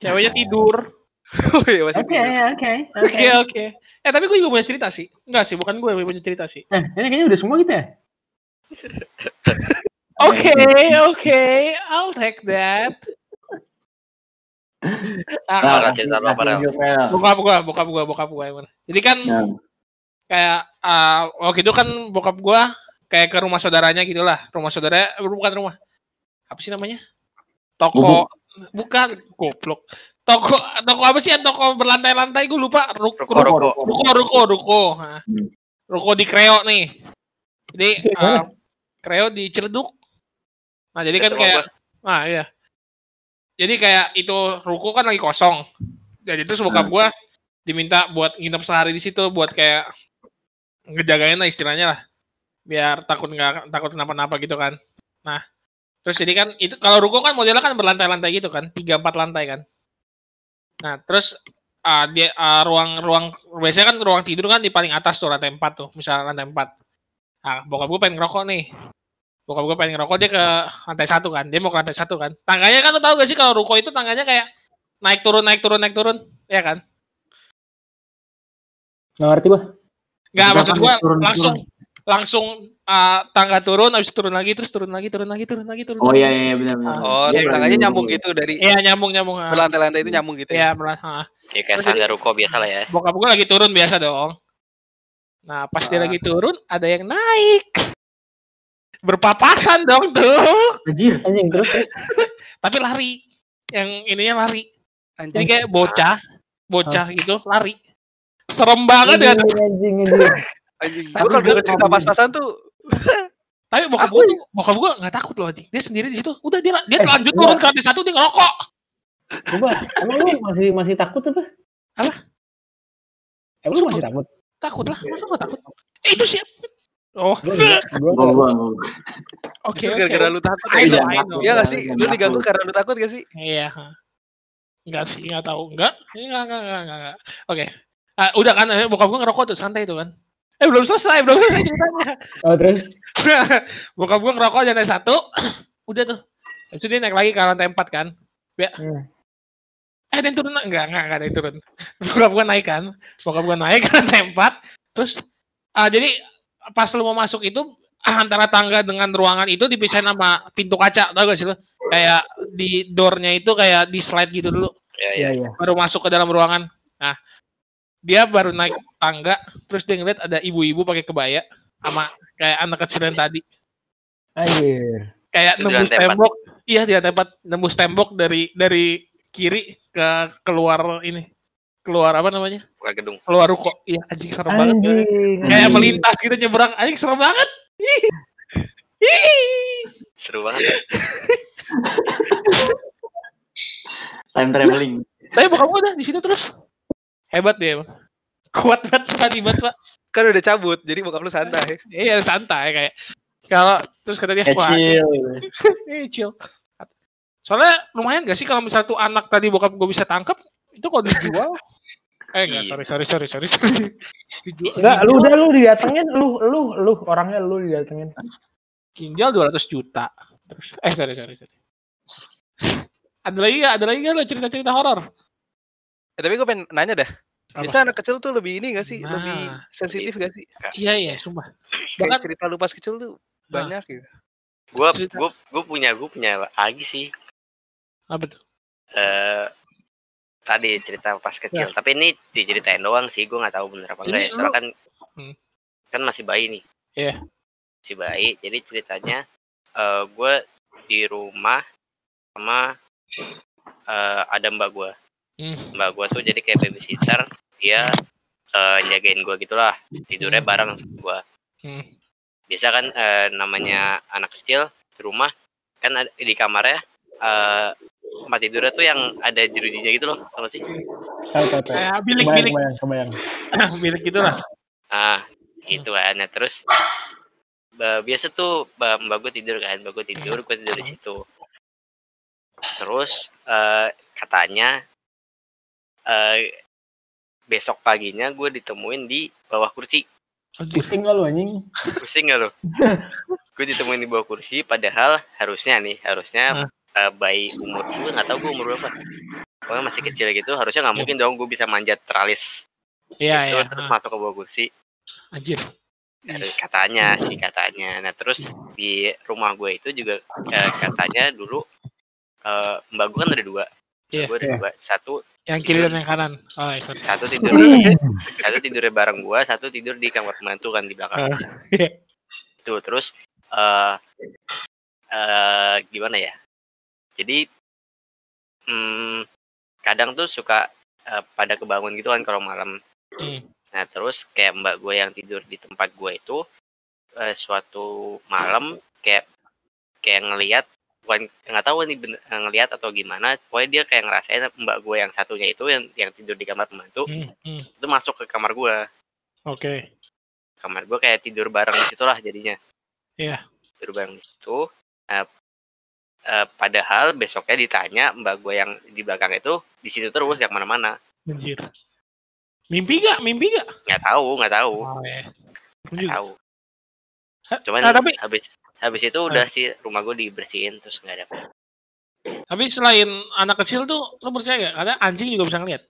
Ceweknya tidur. oh iya Oke, oke, Oke, oke. Eh, tapi gue juga punya cerita sih. Enggak sih, bukan gue yang punya cerita sih. Eh, ini kayaknya udah semua kita ya? Oke, oke. I'll take that. Nah, bokap gua, bokap gua, bokap gua emang. Jadi kan Nah, kayak ah, waktu itu kan bokap gua kayak ke rumah saudaranya gitulah. Rumah saudara eh, bukan rumah. Apa sih namanya? Toko bukan goblok. Toko toko apa sih yang toko berlantai-lantai gue lupa. Ruk, Ruko, ruko, ruko. ruko, ruko, ruko. Nah, Hmm. ruko di Kreo nih. Jadi ah, Kreo di Ciledug. Nah, jadi kan kayak ah iya. Jadi kayak itu ruko kan lagi kosong. Jadi terus bokap Hmm. gua diminta buat nginep sehari di situ buat kayak ngejagain lah istilahnya lah. Biar takut nggak takut kenapa-napa gitu kan. Nah, terus jadi kan itu kalau ruko kan modelnya kan berlantai-lantai gitu kan, tiga empat lantai kan. Nah, terus ah, dia ah, ruang ruang biasanya kan ruang tidur kan di paling atas tuh lantai 4 tuh, misalnya lantai 4. Nah, bokap gue pengen ngerokok nih. Bokap gue pengen ngerokok dia ke lantai satu kan, dia mau ke lantai satu kan. Tangganya kan lu tahu gak sih kalau ruko itu tangganya kayak naik turun naik turun naik turun, ya kan? Gak ngerti gue. Nggak maksud gua nih turun- langsung langsung ah, tangga turun, habis turun lagi, terus turun lagi, turun lagi, turun lagi, turun Oh lagi. iya iya benar benar. oh Iya, tangannya iya, nyambung iya. gitu dari Iya nyambung nyambung. ah. berlantai-lantai itu nyambung gitu Iya ya benar. ah. Ya kayak standar ruko biasa lah ya. Bokap gue lagi turun biasa dong. Nah pas dia Ah. lagi turun, ada yang naik. Berpapasan dong tuh. Anjir. Anjing, terus. Tapi lari. Yang ininya lari. Anjing kayak bocah, bocah gitu lari. Serem banget ya. Anjing, anjing, anjing. anjing Tapi kalau denger cerita pas-pasan tuh Tapi bokap gue tuh, bokap gue nggak takut loh anjing. Dia sendiri di situ. Udah dia dia Eh, lanjut turun ke lantai satu dia ngerokok. Coba, emang lu masih masih takut apa? Apa? Emang lu masih takut? Takut lah, masa gak takut? Eh, itu siapa? Oh, Gua gua gua. oke. oke. gara-gara lu takut I ya know, I know. Iya gak sih lu diganggu karena lu takut gak sih Iya. ha. Enggak sih, enggak tahu. Enggak? Enggak, enggak, enggak, enggak. enggak. Oke. Ah, udah kan, eh, bokap gue ngerokok tuh, santai tuh kan. Eh, belum selesai, belum selesai ceritanya. Oh, terus? bokap gue ngerokok lantai satu, udah tuh. Habis itu dia naik lagi ke lantai empat kan. Ya. Hmm. Eh, ada yang turun? Enggak, enggak, enggak ada yang turun. Bokap gue naik kan. Bokap gue naik ke lantai empat. Terus, ah jadi pas lu mau masuk itu antara tangga dengan ruangan itu dipisahin sama pintu kaca tau gak sih lu? Kayak di doornya itu kayak di slide gitu dulu. Ya, ya. Iya. baru masuk ke dalam ruangan. Nah dia baru naik tangga terus dia ngeliat ada ibu-ibu pakai kebaya sama kayak anak kecil yang tadi. Anjir. kayak Itu nembus tembok. Iya dia tempat nembus tembok dari dari kiri ke keluar ini keluar apa namanya? Bukan gedung. Keluar ruko. Iya anjing serem banget. Anjing. kayak anjing. melintas gitu nyebrang. Anjing serem banget. Seru banget. Ya. Time traveling. tapi bokap gua udah di situ terus. Hebat dia emang kuat banget tadi banget pak. Kan udah cabut, jadi bokap lu santai. iya santai kayak. Kalau terus kata dia wah. Kecil. eh chill. Soalnya lumayan gak sih kalau misal tuh anak tadi bokap gue bisa tangkap itu kalau dijual eh enggak Iya. sorry sorry sorry sorry sorry Enggak, lu udah lu didatengin, lu lu lu orangnya lu didatengin. ginjal 200 juta terus eh sorry sorry sorry ada lagi gak ada lagi gak lo cerita cerita horor Eh, tapi gue pengen nanya dah. Apa? Bisa anak kecil tuh lebih ini gak sih? Nah. Lebih sensitif gak sih? iya iya sumpah Kayak bahkan cerita lu pas kecil tuh Nah. banyak gitu. gue gue gue punya gue punya lagi sih apa tuh eh tadi cerita pas kecil tapi ini diceritain doang sih gue nggak tahu bener apa enggak ya soalnya kan Hmm. kan masih bayi nih Iya. masih bayi jadi ceritanya eh gue di rumah sama eh ada mbak gue hmm. mbak gue tuh jadi kayak babysitter dia eh jagain gue gitulah tidurnya bareng sama gue Hmm. biasa kan eh, namanya anak kecil di rumah kan ada, di kamarnya eh tempat tidurnya tuh yang ada jerujinya gitu loh gak sih? Kayak bilik Kebayang, bilik. kebayang, kebayang. bilik gitulah ah gitu kan nah terus biasa tuh ba- mbak gue tidur kan mbak gue tidur gue tidur di situ. Terus eh, katanya eh besok paginya gue ditemuin di bawah kursi. Pusing gak lu anjing? pusing gak lo gue ditemuin di bawah kursi padahal harusnya nih harusnya eh, bayi umur gue nggak tahu gue umur berapa. Pokoknya masih kecil gitu harusnya nggak mungkin dong gue bisa manjat teralis iya gitu, iya. terus ah, masuk ke bawah kursi. Anjir. Katanya sih katanya. Nah terus di rumah gue itu juga eh, katanya dulu eh, mbak gue kan ada dua. Iya, gue ada iya. dua. Satu yang kiri dan yang kanan. Oh iya, satu tidur. Satu tidurnya bareng gue satu tidur di kamar pembantu kan di belakang. Ah, iya. itu terus eh eh gimana ya jadi hmm, kadang tuh suka eh, pada kebangun gitu kan kalau malam Hmm. nah terus kayak mbak gue yang tidur di tempat gue itu eh, suatu malam kayak kayak ngelihat bukan nggak tahu nih bener, eh, ngelihat atau gimana pokoknya dia kayak ngerasain mbak gue yang satunya itu yang yang tidur di kamar pembantu Hmm, hmm. itu masuk ke kamar gue oke kamar gue kayak tidur bareng di situ lah jadinya Iya. tidur bareng di situ Nah, eh, padahal besoknya ditanya mbak gue yang di belakang itu di situ terus yang mana-mana. Anjir. Mimpi gak mimpi gak nggak tahu nggak tahu. Oh. Gua nggak juga. tahu. Cuman nah, tapi habis habis itu udah sih rumah gue dibersihin terus nggak ada apa. Tapi selain anak kecil tuh lo percaya gak karena anjing juga bisa ngeliat.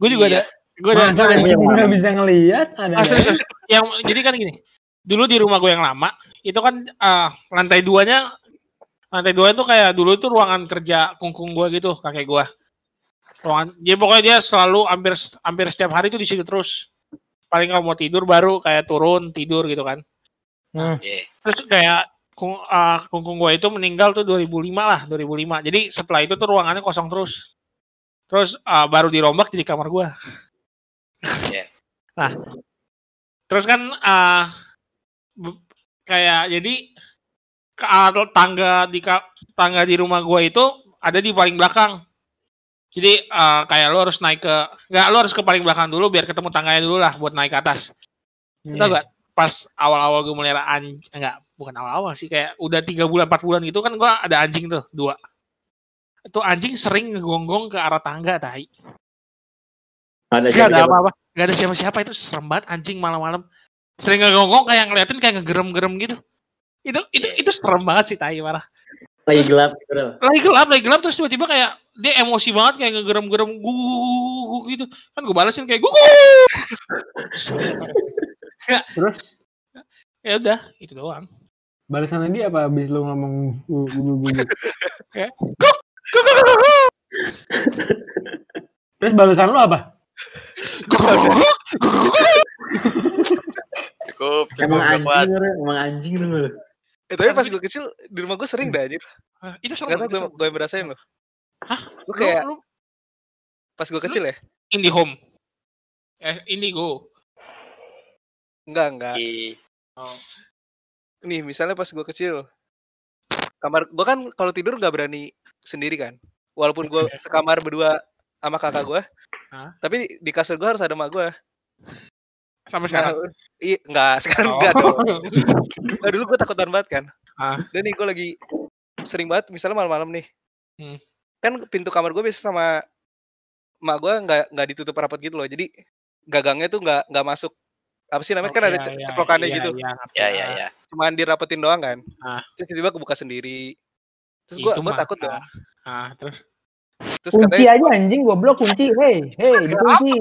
Gue juga Iya. ada. Gue ada Masa anjing nggak bisa ngelihat? Ada Ah, serius, serius. yang jadi kan gini. Dulu di rumah gue yang lama itu kan ah, lantai duanya lantai dua itu kayak dulu itu ruangan kerja kungkung gue gitu kakek gue ruangan jadi pokoknya dia selalu hampir hampir setiap hari itu di situ terus paling kalau mau tidur baru kayak turun tidur gitu kan Hmm. Iya. terus kayak kung, ah, kungkung gue itu meninggal tuh 2005 lah 2005 jadi setelah itu tuh ruangannya kosong terus terus ah, baru dirombak jadi kamar gue Iya. nah terus kan be- kayak jadi tangga di ka- tangga di rumah gue itu ada di paling belakang. Jadi ah, kayak lo harus naik ke nggak lo harus ke paling belakang dulu biar ketemu tangganya dulu lah buat naik ke atas. Hmm. Tau gak pas awal-awal gue melihara anjing enggak bukan awal-awal sih kayak udah tiga bulan empat bulan gitu kan gue ada anjing tuh dua. Itu anjing sering ngegonggong ke arah tangga tai. Ada gak ada siapa-siapa. apa-apa gak ada siapa-siapa itu serem banget anjing malam-malam. Sering ngegonggong kayak ngeliatin kayak ngegerem-gerem gitu itu itu itu serem banget sih tai marah Lagi gelap gitu. Rel. lagi gelap lagi gelap terus tiba-tiba kayak dia emosi banget kayak ngegerem-gerem gugu gitu kan gue balesin kayak gugu Terus Ya udah, itu doang. balasan dia apa abis lu ngomong gugu-gugu? Terus balasan lu apa? Cukup, cukup Emang anjing, emang anjing lu. Eh, tapi pas gue kecil di rumah gue sering dah anjir. Ah, itu seru. Karena gue gue yang berasain loh. Hah? Lu kayak lu pas gue kecil ya? Indihome. Eh, Indigo. Enggak, enggak. Ih, Nih, misalnya pas gue kecil. Kamar gue kan kalau tidur nggak berani sendiri kan. Walaupun gue sekamar berdua sama kakak gue. Hah? Tapi di kasur gue harus ada emak gue. Sampai sekarang. Nah, iya, enggak, sekarang Oh. enggak dong. Nah, dulu gue takutan banget kan. Ah. Dan nih gue lagi sering banget misalnya malam-malam nih. Hmm. Kan pintu kamar gue biasa sama emak gue nggak nggak ditutup rapat gitu loh. Jadi gagangnya tuh nggak nggak masuk apa sih namanya kan ada Iya, ce- iya, ceplokannya iya, gitu. iya, ngerti. ya ya ya. Cuman dirapetin doang kan. Ah. Terus tiba-tiba kebuka sendiri. Terus gue gue takut dong. ah. Ah, terus Terus Kunci katanya aja anjing goblok kunci. Hei, hei, dikunci.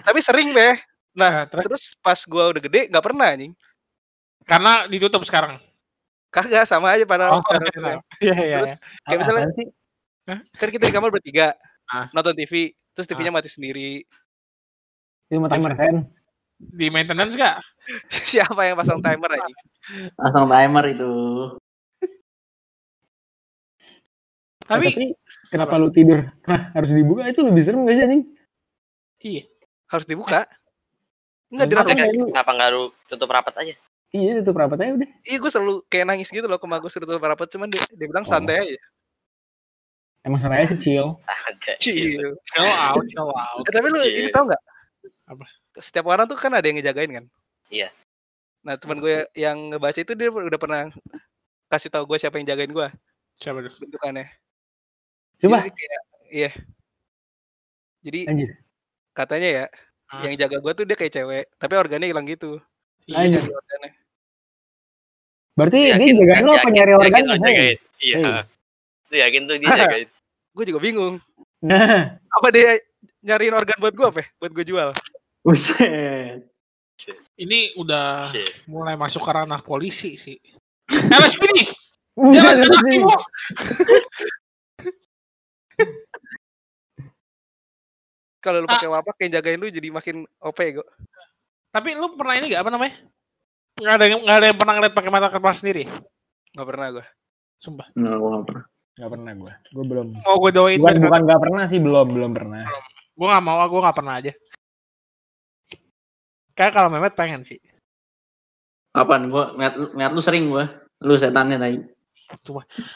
tapi sering deh. Nah, terus Terus pas gue udah gede nggak pernah anjing. karena ditutup sekarang. Kagak sama aja pada Oh, iya, iya, iya. Terus kayak misalnya sih? kan kita di kamar bertiga Ah. nonton TV terus TV-nya mati sendiri Itu mau timer kan? Di maintenance gak? siapa yang pasang timer aja Langsung timer itu. Tapi, Tapi kenapa lu tidur? Hah, harus dibuka itu lebih serem gak sih anjing? iya. harus dibuka Enggak dirapiin dibuka. Kenapa kenapa nggak lu tutup rapat aja? Iya, tutup rapat aja udah. iya gue selalu kayak nangis gitu loh ke mak gue suruh tutup rapat cuman dia, dia bilang Oh. santai aja Emang seraya kecil. Ada. Chill. Chill out, chill out. Eh, tapi lu ini Chill. tau nggak Apa? setiap orang tuh kan ada yang ngejagain kan Iya. nah teman gue yang ngebaca itu dia udah pernah kasih tahu gue siapa yang jagain gue Siapa tuh? bentukannya Coba, Jadi kayak, iya jadi anjir. katanya ya Ah. yang jaga gue tuh dia kayak cewek tapi organnya hilang gitu Iya, Anjir. Nyari organnya. Berarti Yakin, dia jagain lu apa nyari yakin organ? lu Hei. jagain. Iya. Hey. Itu yakin tuh dia jagain. gue juga bingung Nah, apa dia nyariin organ buat gue apa buat gue jual Buset. Ini udah Shit. mulai masuk ke ranah polisi sih. LSPD, jangan kena. Kalau lu Ah. pakai wapak yang jagain lu jadi makin OP gue Tapi lu pernah ini gak apa namanya? Nggak ada yang nggak ada yang pernah ngeliat pakai mata kepala sendiri. nggak pernah gue Sumpah. Nggak, gua nggak pernah. Gak pernah gue. Gue belum. Mau gue doain Bukan, bukan gak pernah sih, belum, belum pernah. Gue gak mau, gue gak pernah aja. Kayak kalau Mehmet pengen sih. Kapan? Gua ngeliat, lu- ngeliat lu sering gua. Lu setannya tadi.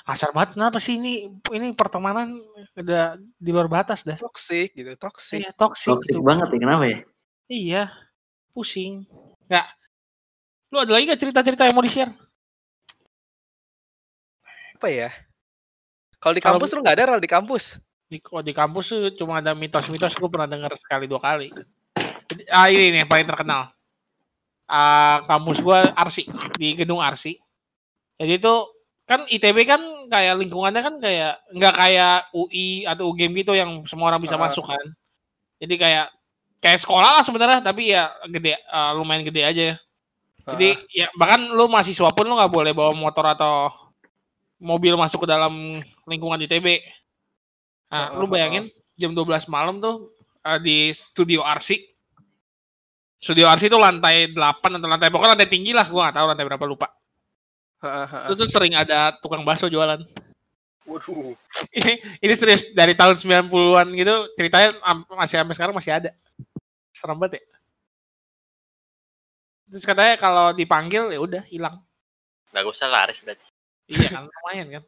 Asar banget kenapa sih ini ini pertemanan udah di luar batas dah. toxic gitu toxic Iya, toxic Toxic gitu. banget ya, kenapa ya? Iya. Pusing. Nggak. Lu ada lagi gak cerita-cerita yang mau di-share? apa ya kalau di Kalau- kampus lu nggak ada Ral, di kampus Di, oh, di kampus tuh cuma ada mitos-mitos gue pernah dengar sekali dua kali. Jadi, ah ini nih yang paling terkenal. Ah kampus gue Arsi di gedung Arsi. Jadi itu kan ITB kan kayak lingkungannya kan kayak nggak kayak UI atau UGM gitu yang semua orang bisa Ah. masuk kan. Jadi kayak kayak sekolah lah sebenarnya tapi ya gede ah, lumayan gede aja. Jadi ya bahkan lu mahasiswa pun lu nggak boleh bawa motor atau mobil masuk ke dalam lingkungan ITB. Nah, Heeh, lu bayangin jam 12 malam tuh eh, di studio RC. Studio RC itu lantai 8 atau lantai pokoknya lantai tinggi lah, gua nggak tahu lantai berapa lupa. Itu tuh sering ada tukang bakso jualan. Waduh. ini ini serius dari tahun 90-an gitu ceritanya masih sampai sekarang masih ada. Serem banget ya. Terus katanya kalau dipanggil ya udah hilang. Gak usah laris berarti. Iya kan lumayan kan.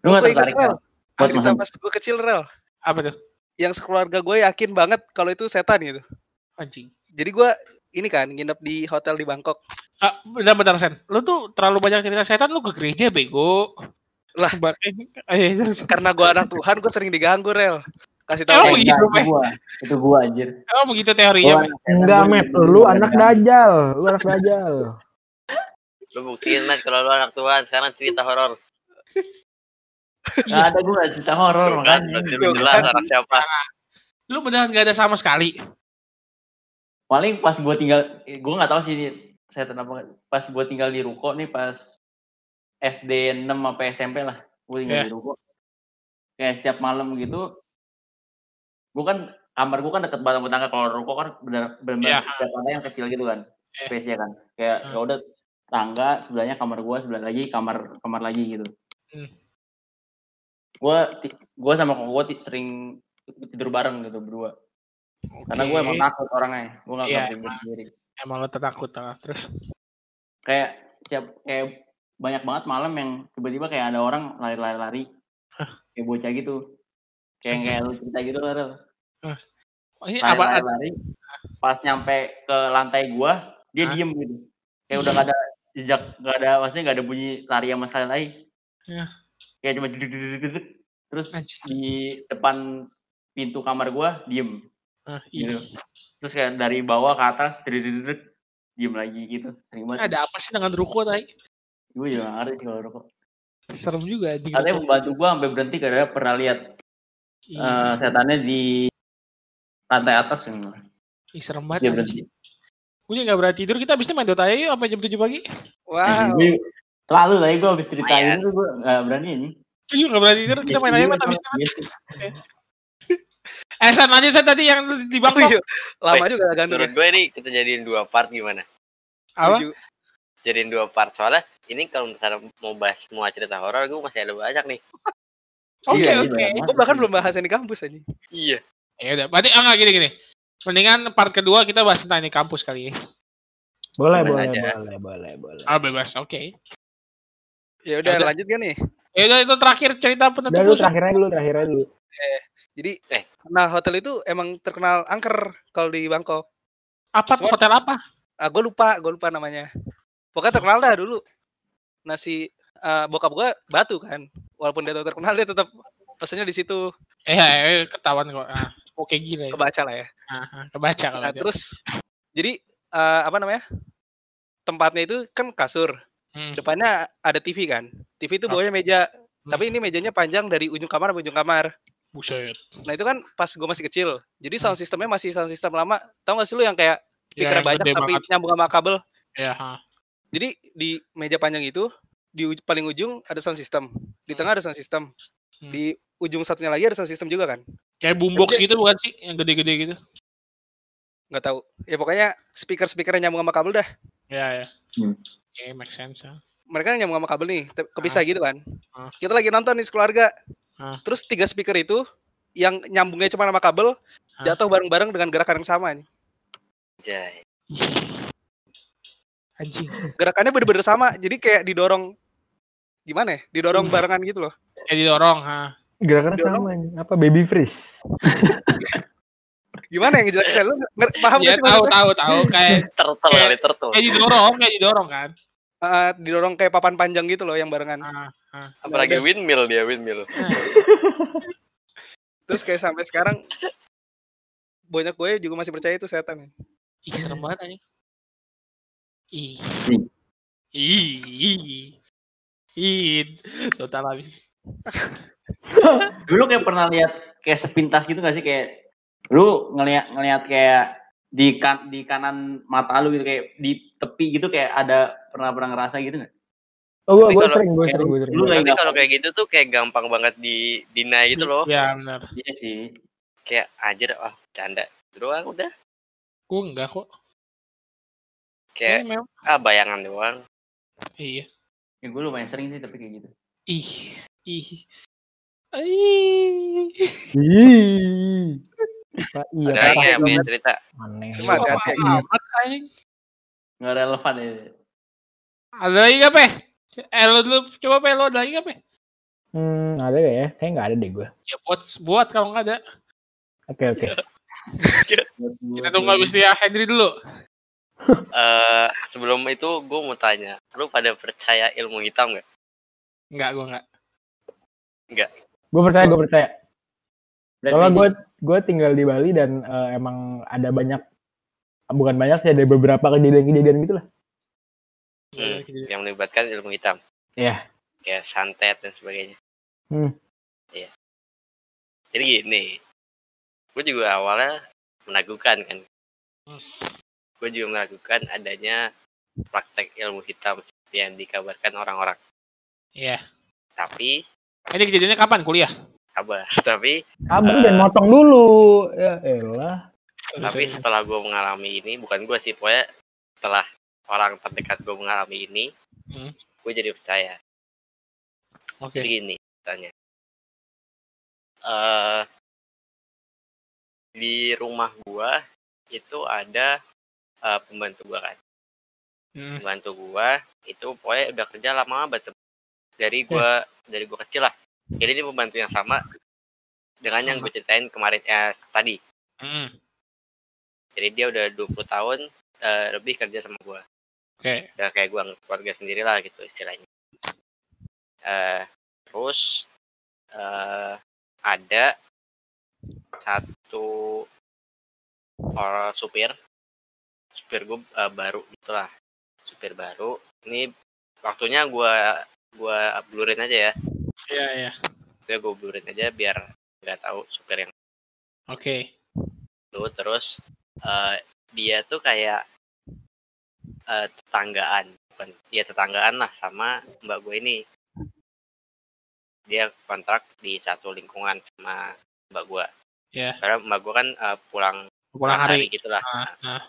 Lu ingat, tertarik kan? Cerita pas gue kecil Rel Apa tuh? yang sekeluarga gue yakin banget kalau itu setan gitu Anjing. jadi gue ini kan nginep di hotel di Bangkok Ah, bentar bentar Sen. Lu tuh terlalu banyak cerita setan lu ke gereja bego. Lah. Eh, terus- karena gue anak Tuhan gue sering diganggu Rel kasih tahu Enggak, Pe? itu gua. Itu gua anjir. Oh begitu teorinya. Gua Enggak, gua Met. Lu anak dajal. Lu anak dajal. Lu buktiin mas kalau lu anak Tuhan sekarang cerita horor. Nggak ada gua cerita horor kan, makanya. lu jelas anak siapa. Lu beneran gak ada sama sekali. paling pas gue tinggal gue nggak tahu sih saya kenapa pas gue tinggal di ruko nih pas SD 6 sampai SMP lah gue tinggal Iya. di ruko kayak setiap malam gitu gue kan kamar gue kan deket banget sama tangga kalau ruko kan benar benar Iya. setiap ada yang kecil gitu kan Iya. space nya kan kayak Hmm. ya udah tangga sebelahnya kamar gue sebelah lagi kamar kamar lagi gitu Hmm. gue gue sama koko gue sering tidur bareng gitu berdua karena gue emang takut orangnya gue nggak Iya, bisa tidur sendiri Emang lo takut ah. terus. kayak siap kayak banyak banget malam yang tiba-tiba kayak ada orang lari-lari-lari kayak bocah gitu kayak kayak lu cerita gitu lah. Oh, apa? lari-lari pas nyampe ke lantai gua dia Hah? diem gitu kayak udah gak ada jejak gak ada maksudnya gak ada bunyi lari sama sekali lagi Ya. kayak cuma dedek. terus di depan pintu kamar gua diem Ah, gitu terus kayak dari bawah ke atas dedek diem lagi gitu sering banget Ada apa sih dengan ruko tadi? gue juga gak ngerti sih kalau rokok Serem juga anjing. katanya ruko. pembantu gua sampai berhenti karena pernah lihat Ih, eh, setannya di lantai atas yang ih, serem dia banget. anjing. berhenti Gue juga gak berani tidur. Kita abisnya main Dota aja yuk sampai jam 7 pagi. Wow. Gue- selalu tadi gue habis ceritain Lumayan. itu gue gak berani ini Gue juga gak berani tidur. Kita main aja Iya, abis. iya sih. Eh, San, lanjut San tadi yang di Oh Bangkok. iya. Lama juga gantung ya. Menurut gue nih kita jadiin dua part gimana? Apa? Jadiin dua part soalnya ini kalau misalnya mau bahas semua cerita horor gue masih ada banyak nih. Oke, Iya, oke. iya, Gue bahkan belum bahas di kampus aja. Iya. Ya udah, berarti ah enggak gini-gini. Mendingan part kedua kita bahas tentang ini kampus kali ya. Boleh, Boleh boleh, aja. boleh, boleh, boleh. Ah, bebas. Oke. Ya udah Udah. lanjut kan nih. Ya udah itu terakhir cerita penutup Udah lu lu, San. terakhirnya dulu, terakhirnya dulu. Jadi Eh. nah hotel itu emang terkenal angker kalau di Bangkok. Apa Cuma- hotel apa? Ah, gue lupa, gue lupa namanya. Pokoknya terkenal dah dulu. Nasi eh, bokap gue batu kan. Walaupun dia terkenal dia tetap pesennya di situ. Eh, eh, ketahuan kok. Ah, oke gila. Ya. Kebaca lah ya. Ah, ah, kebaca kalau Nah, itu. terus jadi eh, apa namanya? Tempatnya itu kan kasur. Hmm. Depannya ada TV kan. TV itu bawahnya meja. Tapi ini mejanya panjang dari ujung kamar sampai ujung kamar. Buset. Nah itu kan pas gue masih kecil. Jadi sound systemnya masih sound system lama. Tahu gak sih lu yang kayak Hmm. speaker yang banyak tapi banget. nyambung sama kabel. Ya, ha. Jadi di meja panjang itu di uj- paling ujung ada sound system. Di Hmm. tengah ada sound system. Hmm. Di ujung satunya lagi ada sound system juga kan. Kayak boombox gitu bukan sih? Yang gede-gede gitu. Nggak tahu. Ya pokoknya speaker-speaker yang nyambung sama kabel dah. Ya, ya. Hmm. Oke, make sense. ah. Mereka nyambung sama kabel nih, kepisah gitu kan. Ah. Kita lagi nonton nih sekeluarga. Ah. Terus tiga speaker itu yang nyambungnya cuma sama kabel Ah. jatuh bareng-bareng dengan gerakan yang sama nih. Jai. Anjing. Gerakannya bener-bener sama. Jadi kayak didorong gimana ya? Didorong Hmm. barengan gitu loh. Kayak didorong, ha. Gerakannya Dorong. sama nih. Apa baby freeze? Gimana yang ngejelasin? Lu paham Ya tahu maksudnya? tahu tahu kayak Turtle Kayak- kali turtle. kayak didorong, kayak didorong kan. Ah, didorong kayak papan panjang gitu loh yang barengan. Ah, ah. Apalagi windmill dia windmill. Terus kayak sampai sekarang banyak gue juga masih percaya itu setan. Ih, serem banget anjing. Ih. Ih. Ih. Ih. Ih. Total habis. dulu kayak pernah lihat kayak sepintas gitu gak sih kayak lu ngelihat ngelihat kayak di kan di kanan mata lu gitu kayak di tepi gitu kayak ada pernah pernah ngerasa gitu nggak? Oh, gua kalau- sering, gua kayak sering, gua sering. lu Tapi kalau kayak gitu tuh kayak gampang banget di deny gitu loh. Ya, benar. Iya sih. Kayak anjir ah canda. Doang udah. Gue enggak kok. Kayak Eh, memang. ah bayangan doang. Iya. Ya gue lumayan sering sih tapi kayak gitu. Ih. Ih. Ih. Ih. Pak, Iya, Ada lagi yang punya cerita. Aneh. Cuma hati-hati. Amat, anjing. Nggak relevan ya. Ada lagi gak, Pe? Eh, lo dulu, coba Pe, lo ada lagi gak, Pe? Hmm, ada gak ya? Kayaknya nggak ada deh gue. Ya, buat, buat kalau nggak ada. Oke, oke. Kita tunggu habis dia Henry dulu. Eh sebelum itu gue mau tanya, lu pada percaya ilmu hitam nggak? Enggak, gue enggak. Gue percaya, gue percaya. Soalnya Pitt. gue gue tinggal di Bali dan eh, emang ada banyak bukan banyak sih ada beberapa kejadian-kejadian gitu lah. Hmm, yang melibatkan ilmu hitam. Iya. Kayak santet dan sebagainya. Hmm. Iya. Jadi gini, gue juga awalnya menagukan kan. Hmm. gue juga meragukan adanya praktek ilmu hitam yang dikabarkan orang-orang. Iya. Tapi Ini kejadiannya kapan kuliah? Kabar, tapi Kamu Eh. dan motong dulu. Ya elah. tapi setelah gue mengalami ini, bukan gue sih, pokoknya setelah orang terdekat gue mengalami ini, Hmm. gue jadi percaya. Oke. Jadi gini, tanya. eh di rumah gua itu ada eh, pembantu gua kan. Hmm. Pembantu gua itu pokoknya udah kerja lama banget. Dari gua dari gua kecil lah. Jadi ini pembantu yang sama dengan yang gue ceritain kemarin eh, tadi. Hmm. Jadi dia udah 20 tahun eh, lebih kerja sama gua. Oke. Udah kayak gua keluarga sendiri lah gitu istilahnya. Eh terus eh ada satu orang supir supir gue baru gitulah supir baru ini waktunya gua gua blurin aja ya Iya, iya. ya gue blurin aja biar nggak tahu supir yang Oke. itu terus eh, dia tuh kayak eh, tetanggaan bukan ya tetanggaan lah sama mbak gue ini dia kontrak di satu lingkungan sama mbak gue Iya. karena mbak gue kan eh, pulang Pulang hari. gitulah Ah, Nah, ah.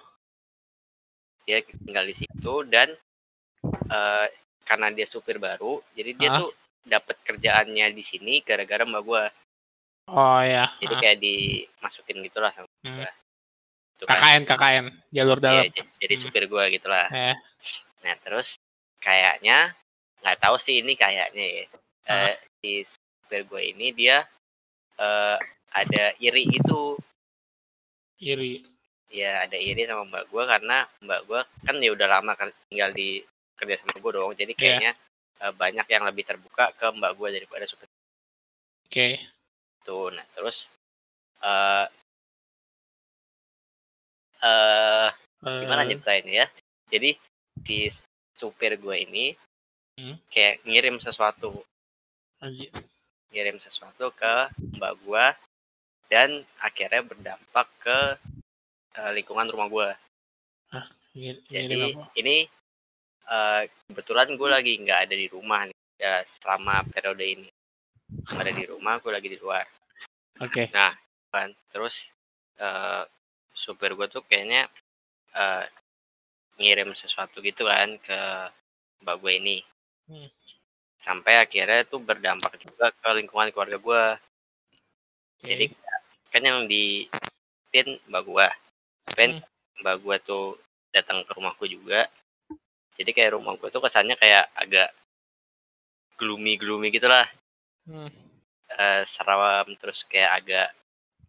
dia tinggal di situ dan eh, karena dia supir baru jadi dia Ah. tuh dapat kerjaannya di sini gara-gara mbak gue Oh ya. jadi Ah. kayak dimasukin gitulah sama Hmm. gua. Itu kan, KKN KKN jalur dalam. iya, jadi Hmm. supir gue gitulah Eh. nah terus kayaknya nggak tahu sih ini kayaknya ya Ah. Eh, si supir gue ini dia eh, ada iri itu Iri. ya ada iri sama mbak gue karena mbak gue kan ya udah lama kan tinggal di kerja sama gue dong jadi Iya. kayaknya eh, banyak yang lebih terbuka ke mbak gue daripada supir Oke. itu nah terus eh eh gimana Eh, nyeritain ya jadi si supir gue ini Hmm. kayak ngirim sesuatu anjir. ngirim sesuatu ke mbak gue dan akhirnya berdampak ke eh, lingkungan rumah gue Ngir- jadi apa? ini eh, kebetulan gue lagi nggak ada di rumah nih ya, selama periode ini Nggak ada di rumah gue lagi di luar Oke. kan terus eh, supir gue tuh kayaknya eh, ngirim sesuatu gitu kan ke mbak gue ini Hmm. sampai akhirnya tuh berdampak juga ke lingkungan keluarga gue Oke. jadi kan yang di pin mbak gue pin Hmm. mbak gue tuh datang ke rumahku juga jadi kayak rumah gue tuh kesannya kayak agak gloomy gloomy gitulah. Hmm. eh, seram terus kayak agak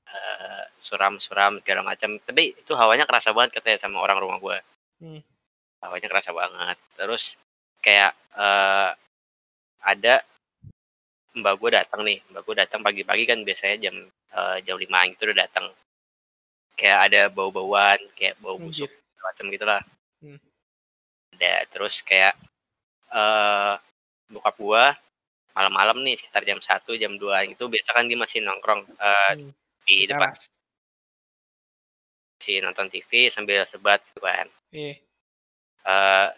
eh, suram-suram segala macam. Tapi itu hawanya kerasa banget katanya sama orang rumah gue Hmm. hawanya kerasa banget. Terus kayak eh, ada mbak gue datang nih. Mbak gue datang pagi-pagi kan biasanya jam eh, jam lima gitu udah datang. Kayak ada bau-bauan kayak bau busuk macam gitulah. Hmm. Ada. Terus kayak eh bokap gua malam-malam nih sekitar jam 1 jam 2 gitu biasa kan dia masih nongkrong eh, Hmm. di depan. si nonton TV sambil sebat gitu kan. Iya. Eh,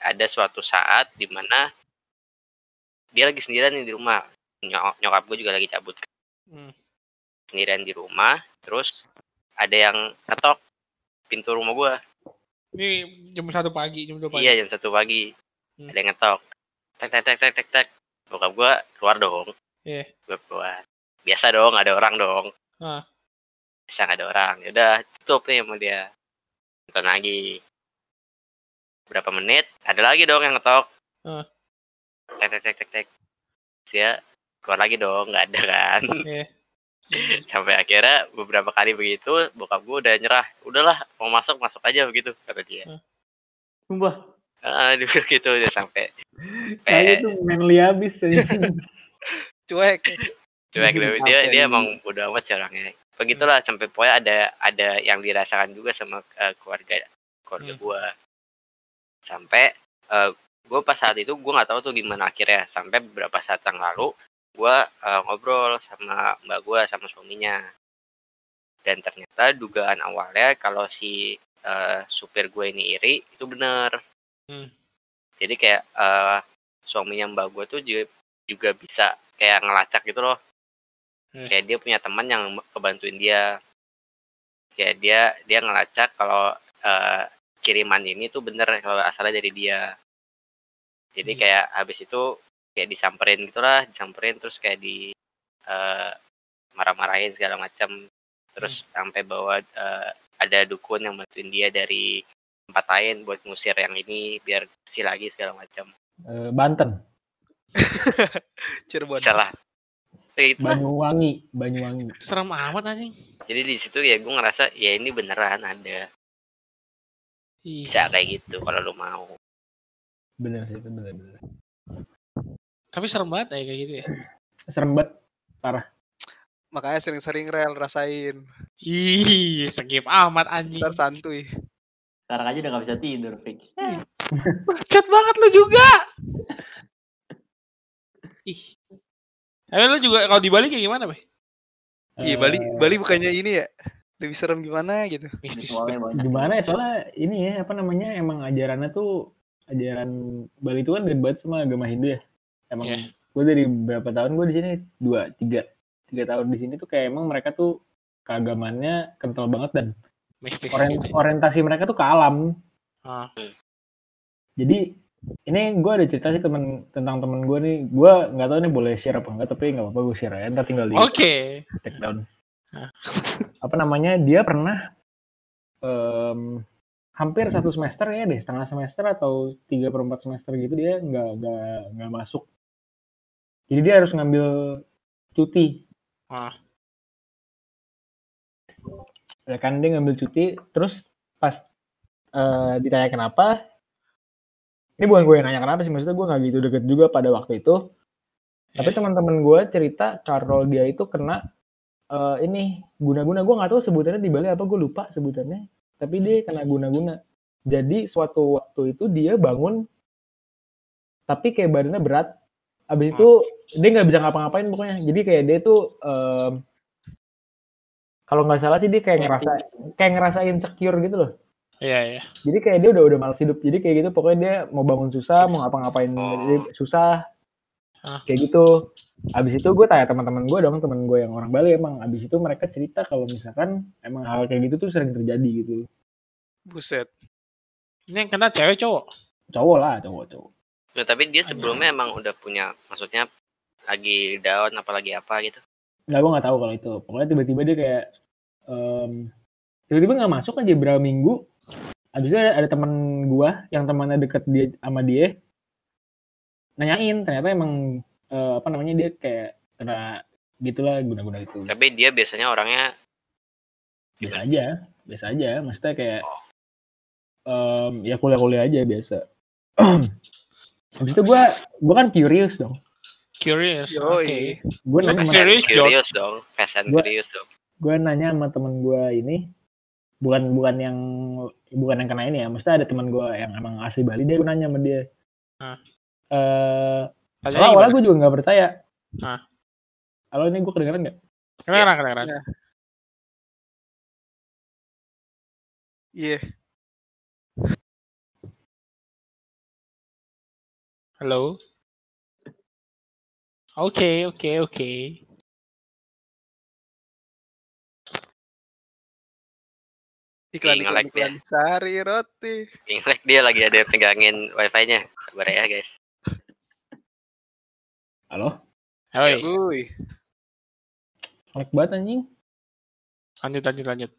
ada suatu saat di mana dia lagi sendirian nih di rumah. Nyok- nyokap gue juga lagi cabut Hmm. sendirian di rumah terus ada yang ketok pintu rumah gua Ini jam satu pagi, jam dua pagi. iya jam satu pagi Hmm. ada yang ngetok tek tek tek tek tek tek bokap gua keluar dong Iya. gue keluar biasa dong ada orang dong Ah. bisa nggak ada orang ya udah tutup nih sama dia nonton lagi berapa menit ada lagi dong yang ngetok Ah. tek tek tek tek tek dia keluar lagi dong nggak ada kan Iya. sampai akhirnya beberapa kali begitu bokap gue udah nyerah. Udahlah mau masuk masuk aja begitu kata dia. Sumpah. ah bilang gitu dia sampai Kayaknya tuh manly abis. Cuek. cuek dia dia, dia di- emang udah amat sih orangnya. Begitulah sampai pokoknya ada ada yang dirasakan juga sama eh, keluarga keluarga Hmm. gua. Sampai eh, gue pas saat itu gue nggak tahu tuh gimana akhirnya. Sampai beberapa saat yang lalu gua eh, ngobrol sama mbak gua sama suaminya dan ternyata dugaan awalnya kalau si eh, supir gue ini iri itu bener Hmm. jadi kayak eh, suaminya mbak gue tuh juga, juga bisa kayak ngelacak gitu loh Hmm. kayak dia punya teman yang kebantuin dia kayak dia dia ngelacak kalau eh, kiriman ini tuh bener kalau asalnya dari dia jadi Hmm. kayak habis itu kayak disamperin gitulah disamperin terus kayak di eh, marah-marahin segala macam terus sampai bawa eh, ada dukun yang bantuin dia dari tempat lain buat ngusir yang ini biar bersih lagi segala macam Eh, Banten, Cirebon. salah gitu. Banyuwangi, Banyuwangi. Serem amat anjing. jadi di situ ya gue ngerasa ya ini beneran ada Ih. bisa kayak gitu kalau lu mau Bener sih itu bener bener. Tapi serem banget ya kayak gitu ya. Serem banget. Makanya sering-sering rel rasain. Ih, skip amat anjing. Ntar santuy. Sekarang aja udah gak bisa tidur, fix. Bacot banget lu juga. Ih. Tapi lu juga kalau di Bali kayak gimana, Be? Iya Bali, Eh, Bali bukannya ini ya? Lebih serem gimana gitu. Mistis. Gimana ya soalnya ini ya apa namanya emang ajarannya tuh ajaran Bali itu kan gede banget sama agama Hindu ya emang Iya. gue dari berapa tahun gue di sini dua tiga tiga tahun di sini tuh kayak emang mereka tuh keagamannya kental banget dan Mistis orien- gitu. ya. orientasi mereka tuh ke alam Ah. jadi ini gue ada cerita sih temen tentang temen gue nih gue nggak tahu nih boleh share apa enggak tapi nggak apa-apa gue share ya ntar tinggal di Oke. take down Hah. apa namanya dia pernah em, hampir satu semester ya deh setengah semester atau tiga per empat semester gitu dia nggak nggak nggak masuk jadi dia harus ngambil cuti. Ah. ya kan dia ngambil cuti terus pas eh, ditanya kenapa ini bukan gue yang nanya kenapa sih maksudnya gue nggak gitu deket juga pada waktu itu. Tapi Eh. teman-teman gue cerita kalau dia itu kena eh, ini guna-guna. Gue nggak tahu sebutannya di Bali apa gue lupa sebutannya. Tapi dia kena guna-guna. Jadi suatu waktu itu dia bangun tapi kayak badannya berat abis itu dia nggak bisa ngapa-ngapain pokoknya. Jadi kayak dia tuh em, kalau nggak salah sih dia kayak ngerasa kayak ngerasa insecure gitu loh. Iya, iya. jadi kayak dia udah udah malas hidup. Jadi kayak gitu pokoknya dia mau bangun susah mau ngapa-ngapain dia susah. Ah. kayak gitu. Abis itu gue tanya teman-teman gue dong teman gue yang orang Bali emang. Abis itu mereka cerita kalau misalkan emang hal kayak gitu tuh sering terjadi gitu. Buset. Ini yang kena cewek cowok. cowok lah cowok cowok Nah, tapi dia sebelumnya emang udah punya maksudnya lagi down apalagi apa gitu. Nggak gue nggak tahu kalau itu. Pokoknya tiba-tiba dia kayak em, tiba-tiba nggak masuk aja berapa minggu. Abis itu ada, ada teman gue yang temannya deket dia sama dia nanyain. Ternyata emang eh, apa namanya dia kayak kena gitulah guna-guna itu. Tapi dia biasanya orangnya biasa aja biasa aja. Maksudnya kayak em, ya kuliah-kuliah aja biasa habis itu gue gue kan curious dong Curious. Oke. gue nanya sama, curious dong fast and Gua- curious dong gue nanya sama temen gue ini bukan bukan yang bukan yang kena ini ya maksudnya ada teman gue yang emang asli Bali dia gue nanya sama dia Hah. eh Tanya awalnya gue juga nggak percaya Hah. halo ini gue kedengeran nggak Kedengeran, kedengeran. Iya. Halo. Oke, oke, oke. Iklan iklan, nge-like iklan. Sari roti. Ingat dia lagi ada pegangin wifi-nya sabar ya guys halo Oi, Wuih. lag banget anjing lanjut, lanjut, lanjut.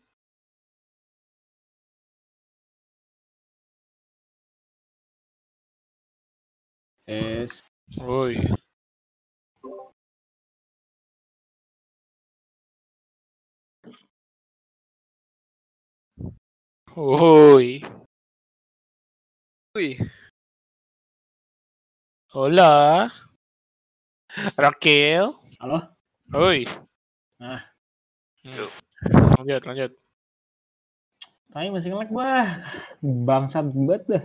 Es Woi. Woi. Wih. Hola. Rakil. halo Woi. Ah. Hmm. Tuh. Lanjut, lanjut. tapi masih nge-lag wah bangsat banget dah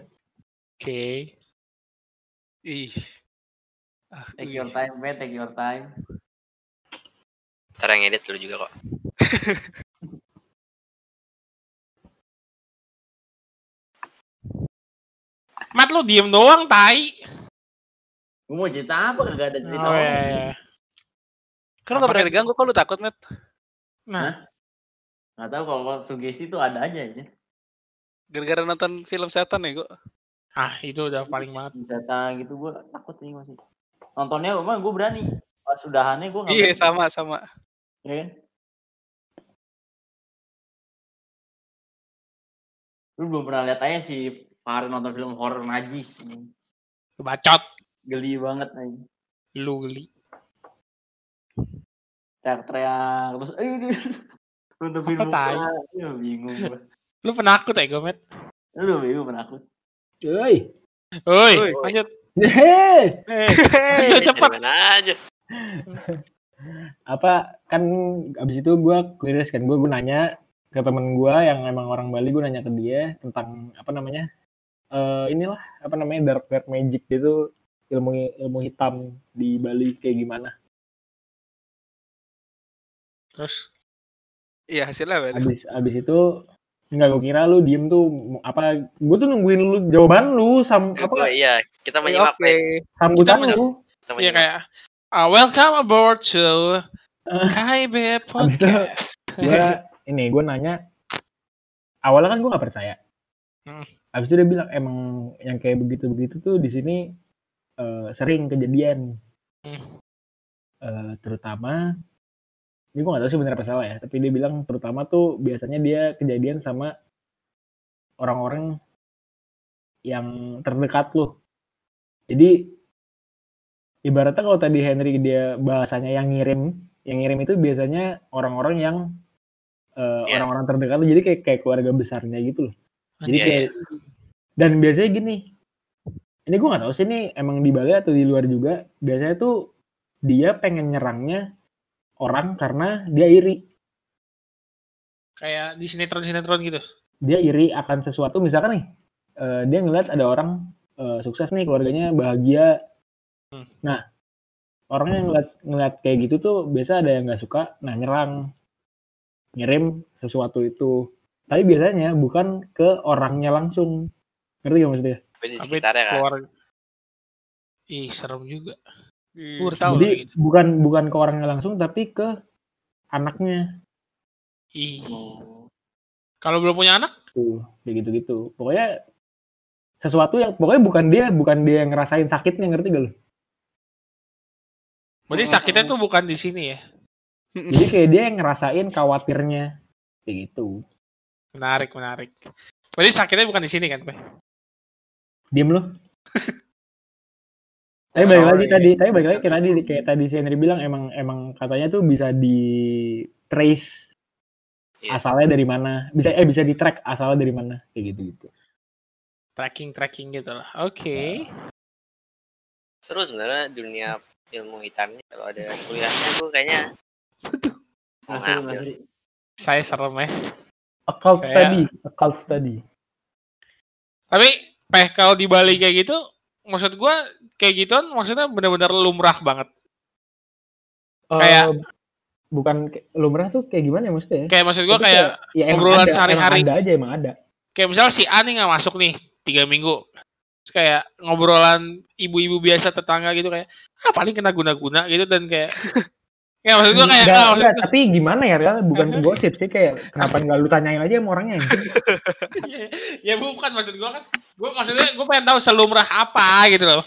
Oke. Ih. Ah, Take your time, man. Take your time. ntar yang edit dulu juga kok Mat lu diem doang, tai. Gue mau cerita apa? Gak ada cerita. Oh, iya, iya. Kan lu pernah diganggu, kok lu takut, Met? Nah, Gak tahu kalau sugesti itu ada aja ya. Gara-gara nonton film setan ya, gue. Ah itu udah paling banget. Data gitu gue takut nih masih. Nontonnya emang gue berani. Pas udahannya gue nggak Iya, berani. sama, sama. Ya kan? Lu belum pernah lihat aja sih Fahri nonton film horor najis. Bacot. Geli banget aja. Lu geli. Teriak-teriak terus eh dia nutupin Apa tai? muka. Ya, bingung gue. Lu penakut ya, Gomet? Lu bingung penakut. Woi. Woi, Woi. lanjut. Hey, mana aja. apa kan abis itu gue curious kan gue gue nanya ke temen gue yang emang orang Bali gue nanya ke dia tentang apa namanya eh inilah apa namanya dark dark magic gitu ilmu ilmu hitam di Bali kayak gimana Terus Iya, hasilnya apa? abis abis itu nggak gue kira lu diem tuh apa gue tuh nungguin lu jawaban lu sam Oh apa iya, kita menyimak Pak. sambutan lu ya menyimak. kayak ah, welcome aboard to Eh, KIB Podcast. gue ini gue nanya awalnya kan gue nggak percaya Hmm. abis itu dia bilang emang yang kayak begitu begitu tuh di sini eh, sering kejadian Hmm. Eh, terutama ini gue gak tahu sih benar apa salah ya tapi dia bilang terutama tuh biasanya dia kejadian sama orang-orang yang terdekat lo jadi ibaratnya kalau tadi Henry dia bahasanya yang ngirim yang ngirim itu biasanya orang-orang yang eh, Iya. orang-orang terdekat lo jadi kayak kayak keluarga besarnya gitu loh. Jadi Iya, kayak dan biasanya gini ini gue nggak tahu sih ini emang di Bali atau di luar juga biasanya tuh dia pengen nyerangnya orang karena dia iri Kayak di sinetron-sinetron gitu. dia iri akan sesuatu misalkan nih eh, dia ngeliat ada orang eh, sukses nih keluarganya bahagia Hmm. nah orang yang ngeliat ngeliat kayak gitu tuh biasa ada yang nggak suka nah nyerang ngirim sesuatu itu tapi biasanya bukan ke orangnya langsung ngerti gak maksudnya Tapi di sekitarnya kan. keluar. Ih, serem juga. Hmm. Gue udah tahu jadi gitu. bukan bukan ke orangnya langsung tapi ke anaknya Ih. Oh. Kalau belum punya anak, tuh kayak gitu pokoknya sesuatu yang pokoknya bukan dia bukan dia yang ngerasain sakitnya ngerti gak lu berarti sakitnya tuh bukan di sini ya. jadi kayak dia yang ngerasain khawatirnya kayak gitu Menarik, menarik. Berarti sakitnya bukan di sini kan, Pe? diem lu tapi balik lagi tadi tapi balik lagi kayak tadi kayak tadi si Henry bilang emang emang katanya tuh bisa di trace Iya. asalnya dari mana bisa eh bisa di track asalnya dari mana kayak gitu gitu Tracking-tracking gitu lah. Oke. Seru sebenarnya dunia ilmu hitamnya kalau ada kuliahnya tuh kayaknya ngasih. Saya serem ya. occult Saya- study occult study Tapi, Peh, kalau di Bali kayak gitu, maksud gua kayak gituan maksudnya benar-benar lumrah banget. Kayak- Eh, bukan kayak- lumrah tuh kayak gimana ya maksudnya ya? Kayak maksud gua Tapi kayak ya emang obrolan sehari-hari. ada aja emang ada kayak misal si A nih nggak masuk nih tiga minggu Terus kayak ngobrolan ibu-ibu biasa tetangga gitu kayak ah paling kena guna-guna gitu dan kayak ya maksud gua kayak Enggak, ah, enggak, gua- tapi gimana ya Real? bukan gosip sih kayak kenapa nggak lu tanyain aja sama orangnya? Ya, ya bukan maksud gua kan gua maksudnya gua pengen tahu selumrah apa gitu loh.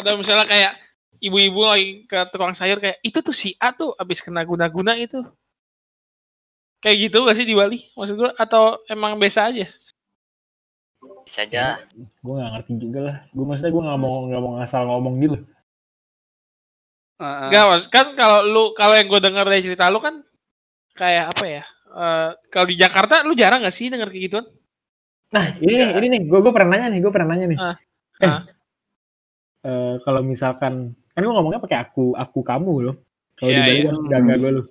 Ada misalnya kayak ibu-ibu lagi ke tukang sayur kayak itu tuh si A tuh abis kena guna-guna itu. Kayak gitu gak sih di Bali maksud gua? Atau emang biasa aja? Bisa aja. gue nggak ngerti juga lah. Gue maksudnya gue nggak mau nggak mau ngasal ngomong gitu Heeh. Enggak, Mas. Kan kalau lu kalau yang gue dengar dari cerita lu kan kayak apa ya? eh, kalau di Jakarta lu jarang gak sih denger kayak gituan? nah ini nih ini nih gue gue pernah nanya nih gue pernah nanya nih Ah, eh eh, kalau misalkan kan gue ngomongnya pakai aku aku kamu loh kalau Iya, di Bali iya. kan gue loh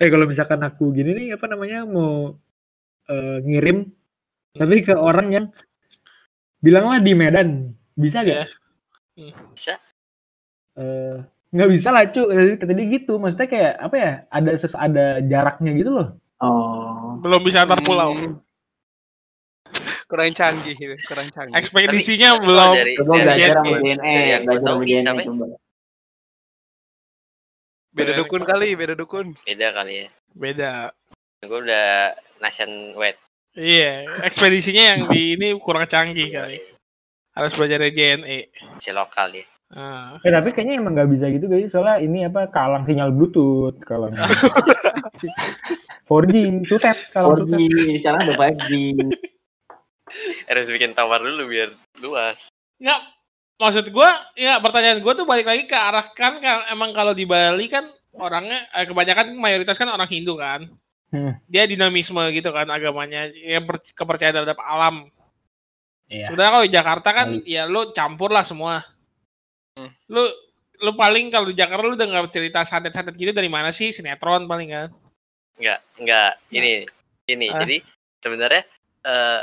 eh kalau misalkan aku gini nih apa namanya mau eh, ngirim tapi ke orang yang bilanglah di Medan bisa gak? Iya. Bisa. Eh, nggak bisa lah cu tadi tadi gitu maksudnya kayak apa ya ada ses ada jaraknya gitu loh Oh. Belum bisa antar pulau. Hmm. kurang canggih kurang canggih. Ekspedisinya Kalau belum. dari, Coba dari, belajar sama DNA, gua belajar tahu sama bisa, DNA coba. Beda dukun kali, beda dukun. beda kali ya. Beda. Gue udah nation wet. Iya, ekspedisinya yang di ini kurang canggih kali. Harus belajar dari JNE. si lokal ya. Ah. Eh, tapi kayaknya emang nggak bisa gitu guys, soalnya ini apa kalang sinyal bluetooth kalau 4G, sutet kalau 4G, sutet. sekarang udah 5G. Harus bikin tower dulu biar luas. Nggak, maksud gua, ya pertanyaan gua tuh balik lagi ke arah kan, kan emang kalau di Bali kan orangnya eh, kebanyakan mayoritas kan orang Hindu kan. Hmm. Dia dinamisme gitu kan agamanya, ya kepercayaan terhadap alam. Iya. Sebenarnya kalau di Jakarta kan ya lu campur lah semua. Hmm. Lu lu paling kalau di Jakarta lu dengar cerita santet-santet gitu dari mana sih? Sinetron paling kan. Enggak, enggak. Ini, ini. Ah. Jadi sebenarnya eh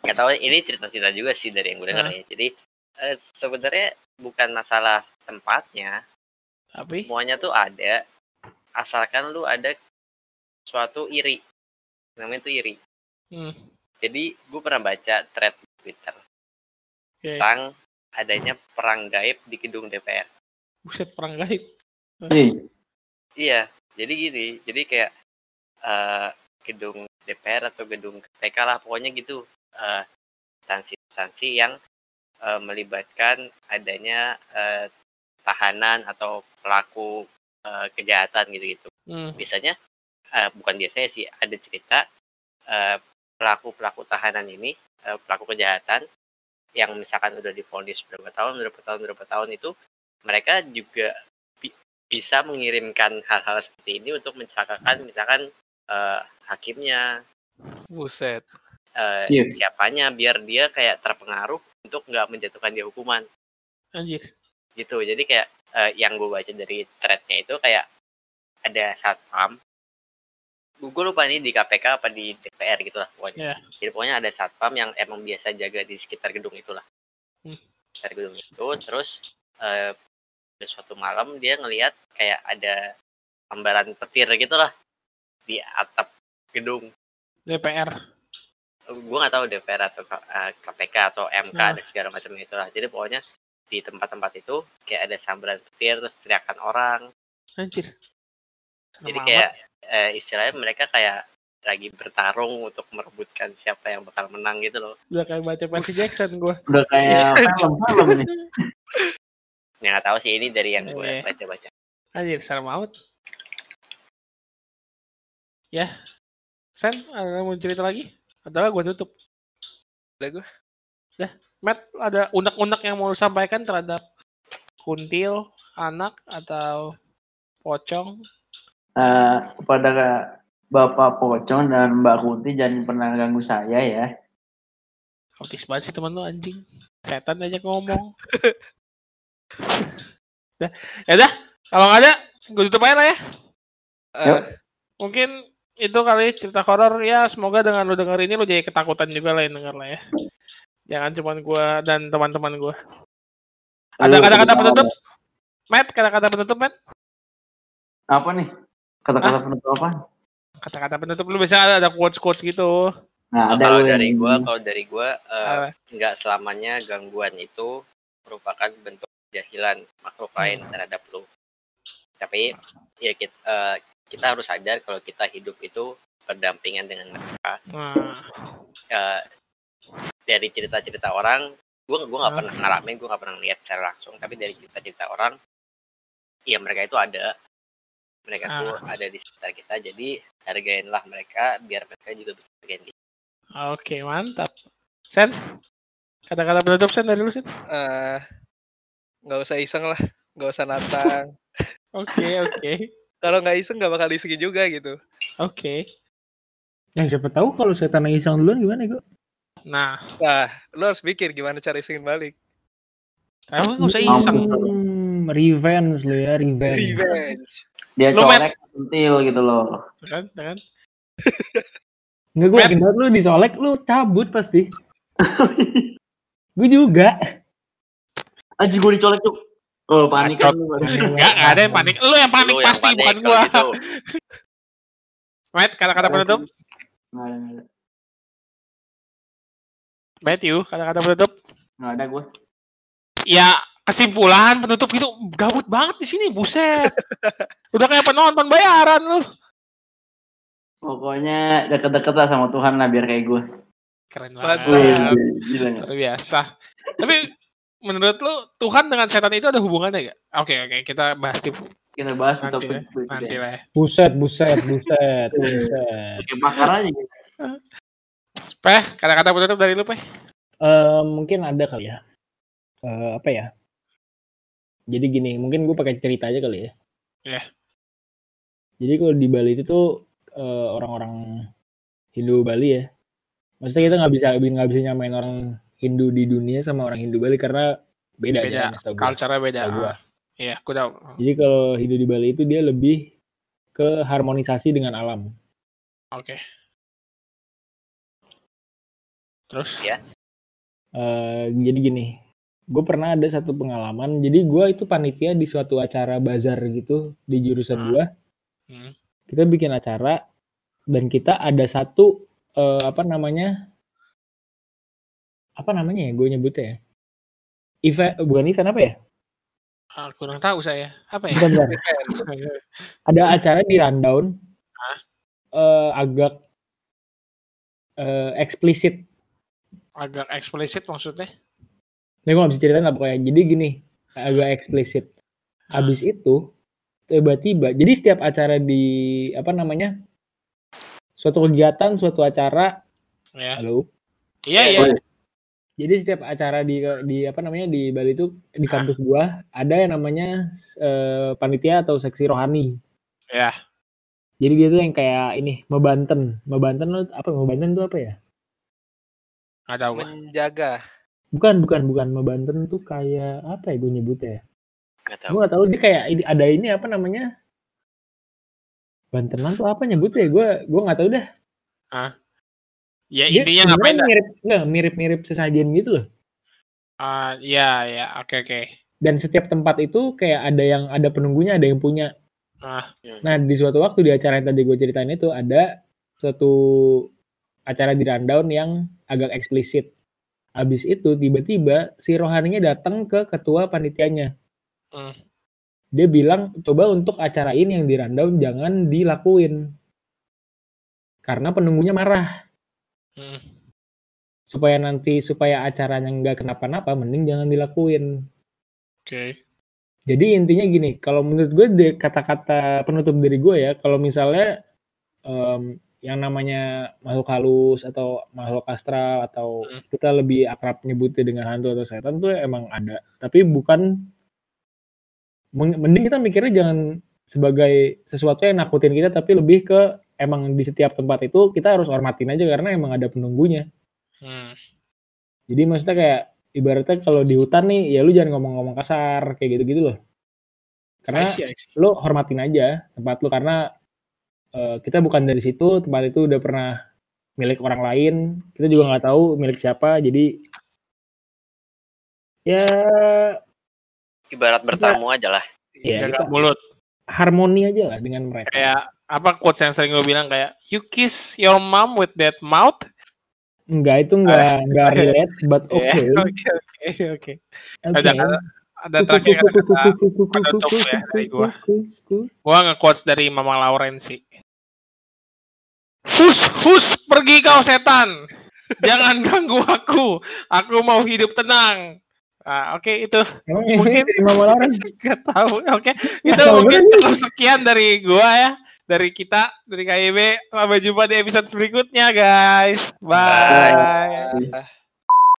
nggak tahu ini cerita-cerita juga sih dari yang gue dengar Ah. ya. Jadi eh, sebenarnya bukan masalah tempatnya, Tapi semuanya tuh ada. Asalkan lu ada suatu iri. Namanya tuh iri. hmm, Jadi gue pernah baca thread Twitter oke. tentang adanya perang gaib di gedung DPR. Buset perang gaib. Nih, Iya, jadi gini, jadi kayak eh gedung DPR atau gedung KPK lah, pokoknya gitu, eh instansi-instansi yang eh, melibatkan adanya eh, tahanan atau pelaku eh, kejahatan gitu-gitu. Hmm. Biasanya, eh, bukan biasanya sih, ada cerita eh, pelaku-pelaku tahanan ini, eh, pelaku kejahatan yang misalkan udah divonis berapa tahun, berapa tahun, berapa tahun itu, mereka juga bi- bisa mengirimkan hal-hal seperti ini untuk mencelakakan misalkan eh, hakimnya, Buset. eh, Iya. siapanya, biar dia kayak terpengaruh untuk nggak menjatuhkan dia hukuman Anjir. gitu. Jadi kayak eh, yang gue baca dari threadnya itu kayak ada satpam. Gue lupa ini di KPK apa di DPR gitu lah pokoknya. Iya. Jadi pokoknya ada satpam yang emang biasa jaga di sekitar gedung itulah. Hmm. Sekitar gedung itu, terus eh, pada suatu malam dia ngelihat kayak ada gambaran petir gitu lah di atap gedung. DPR. Gue nggak tahu DPR atau K- eh, KPK atau MK Hmm. dan segala macam itulah. Jadi pokoknya di tempat-tempat itu kayak ada sambaran petir terus teriakan orang. Anjir. Serem Jadi amat. Eh, istilahnya mereka kayak lagi bertarung untuk merebutkan siapa yang bakal menang gitu loh. udah kayak baca Percy Jackson gua. udah kayak film-film nih. Ya nggak tahu sih ini dari yang gue Iya. baca-baca. Anjir, serem amat. Ya. Sen, ada mau cerita lagi? Atau gua tutup? Udah gue. Matt, ada unek-unek yang mau sampaikan terhadap kuntil, anak, atau pocong? Eh, kepada Bapak Pocong dan Mbak Kunti jangan pernah ganggu saya ya. Autis banget sih temen lu anjing. Setan aja ngomong. Dah, ya dah. Kalau nggak ada, gue tutup aja lah ya. Yuk. Mungkin itu kali cerita horor ya. Semoga dengan lu denger ini lu jadi ketakutan juga lah yang denger lah ya. Jangan cuma gua dan teman-teman gua. Ada kata-kata penutup? Matt, kata-kata penutup, Matt? Apa nih? Kata-kata penutup apa? Kata-kata penutup lu bisa ada, ada quotes-quotes gitu. Nah, ada kalau lu dari gue, kalau dari gue Apa? nggak selamanya gangguan itu merupakan bentuk kejahilan makhluk lain Hmm. terhadap lu. Tapi ya kita, eh, kita harus sadar kalau kita hidup itu berdampingan dengan mereka. Nah, Eh, dari cerita-cerita orang, gue gue nggak Ah. pernah ngalamin, gue nggak pernah lihat secara langsung. Tapi dari cerita-cerita orang, ya mereka itu ada, mereka Ah. tuh ada di sekitar kita. Jadi hargainlah mereka, biar mereka juga bisa hargain kita. oke, mantap. Sen, kata-kata penutup Sen dari lu Sen. eh, nggak usah iseng lah, nggak usah nantang. Oke, oke. Kalau nggak iseng nggak bakal disegi juga gitu. Oke. Yang siapa tahu kalau setan yang iseng duluan gimana gue? Nah, Nah, lu harus pikir gimana cara isengin balik. kamu nggak usah iseng. Revenge lo ya, revenge. Revenge. Dia Lu, colek pentil gitu loh. Kan, kan? Enggak gue yakin banget lu disolek lu cabut pasti. gue juga. Anjir gue dicolek tuh. Oh, panik kan lu. Enggak, enggak ada yang panik. Lu yang panik Lu yang pasti, panik bukan gua. gitu. Matt, kata-kata penutup. Nggak ada, nggak ada. Matthew, kata-kata penutup. Nggak ada gue. Ya, kesimpulan penutup gitu gabut banget di sini, buset. Udah kayak penonton bayaran lu. Pokoknya deket-deket lah sama Tuhan lah biar kayak gue. Keren banget. Luar biasa. Tapi menurut lu Tuhan dengan setan itu ada hubungannya gak? Oke oke kita bahas di Kita bahas nanti, topik ya, nanti lah ya. Buset, buset, buset, buset. Bakar aja gitu. Peh, kata-kata penutup dari lu Peh. Eh, mungkin ada kali ya. Eh, apa ya? Jadi gini, mungkin gue pakai cerita aja kali ya. Iya. Jadi kalau di Bali itu tuh eh, orang-orang Hindu Bali ya. Maksudnya kita nggak bisa nggak bisa nyamain orang Hindu di dunia sama orang Hindu Bali karena beda, Beda, ya. gua. Culture-nya beda. Gua. Ah, Iya, aku tahu. Jadi kalau Hindu di Bali itu dia lebih ke harmonisasi dengan alam. Oke. Terus? Ya. Eh, jadi gini, gue pernah ada satu pengalaman. Jadi gue itu panitia di suatu acara bazar gitu di jurusan Hmm. gue. Hmm. Kita bikin acara dan kita ada satu eh, apa namanya? Apa namanya ya? Gue nyebutnya ya. Event, bukan event apa ya? Ah, kurang tahu saya. Apa ya? Bukan, bukan. Ada acara di rundown. Hah? eh, agak eh, eksplisit Agak eksplisit maksudnya. Ini gue gak bisa ceritain lah pokoknya. Jadi gini, agak eksplisit. Habis itu, tiba-tiba, jadi setiap acara di, apa namanya, suatu kegiatan, suatu acara, Ya. halo? Iya, Ya, iya. Jadi setiap acara di, di apa namanya, di Bali itu, di kampus gua, ada yang namanya eh, panitia atau seksi rohani. Ya. Jadi dia tuh yang kayak ini, mebanten. Mebanten lo, apa, mebanten tuh apa ya? Nggak tahu. Menjaga. Bukan, bukan, bukan. Mebanten tuh kayak, apa ya gue nyebutnya ya? Nggak tahu. gue gak tahu dia kayak ada ini apa namanya Bantenan tuh apa nyebutnya gue gue nggak tahu dah Ya dia intinya ngapain mirip nggak mirip mirip sesajen gitu loh Ah, ya, ya. Oke, oke. dan setiap tempat itu kayak ada yang ada penunggunya ada yang punya Ah, nah di suatu waktu di acara yang tadi gue ceritain itu ada suatu acara di rundown yang agak eksplisit habis itu tiba-tiba si rohaninya datang ke ketua panitianya Hmm. dia bilang coba untuk acara ini yang di rundown jangan dilakuin karena penunggunya marah hmm. supaya nanti supaya acaranya nggak kenapa-napa mending jangan dilakuin Oke. jadi intinya gini kalau menurut gue kata-kata penutup dari gue ya kalau misalnya em, yang namanya makhluk halus atau makhluk astral atau Hmm. kita lebih akrab nyebutnya dengan hantu atau setan tuh emang ada tapi bukan mending kita mikirnya jangan sebagai sesuatu yang nakutin kita tapi lebih ke emang di setiap tempat itu kita harus hormatin aja karena emang ada penunggunya Hmm. Jadi maksudnya kayak ibaratnya kalau di hutan nih ya lu jangan ngomong-ngomong kasar kayak gitu-gitu loh. Karena I see, I see. lu hormatin aja tempat lu karena eh, kita bukan dari situ, tempat itu udah pernah milik orang lain, kita juga nggak tahu milik siapa. Jadi ya Ibarat Kita- bertamu aja lah. ya Jaga kita mulut. harmoni aja lah dengan mereka. Kayak apa quotes yang sering gue bilang kayak you kiss your mom with that mouth. Enggak itu enggak enggak relate, but Ya, oke. Oke, oke, oke. Ada ada terakhir kata-kata penutup ya dari gua. Gua nge-quotes dari Mama Lauren sih. Hus, hus, pergi kau setan. Jangan ganggu aku. Aku mau hidup tenang. Nah, oke itu Emang Mungkin- dari Mama Lauren. Gak tahu. Oke, itu tahu mungkin cukup sekian dari gua ya, dari kita, dari KIB. Sampai jumpa di episode berikutnya, guys. Bye. Ah.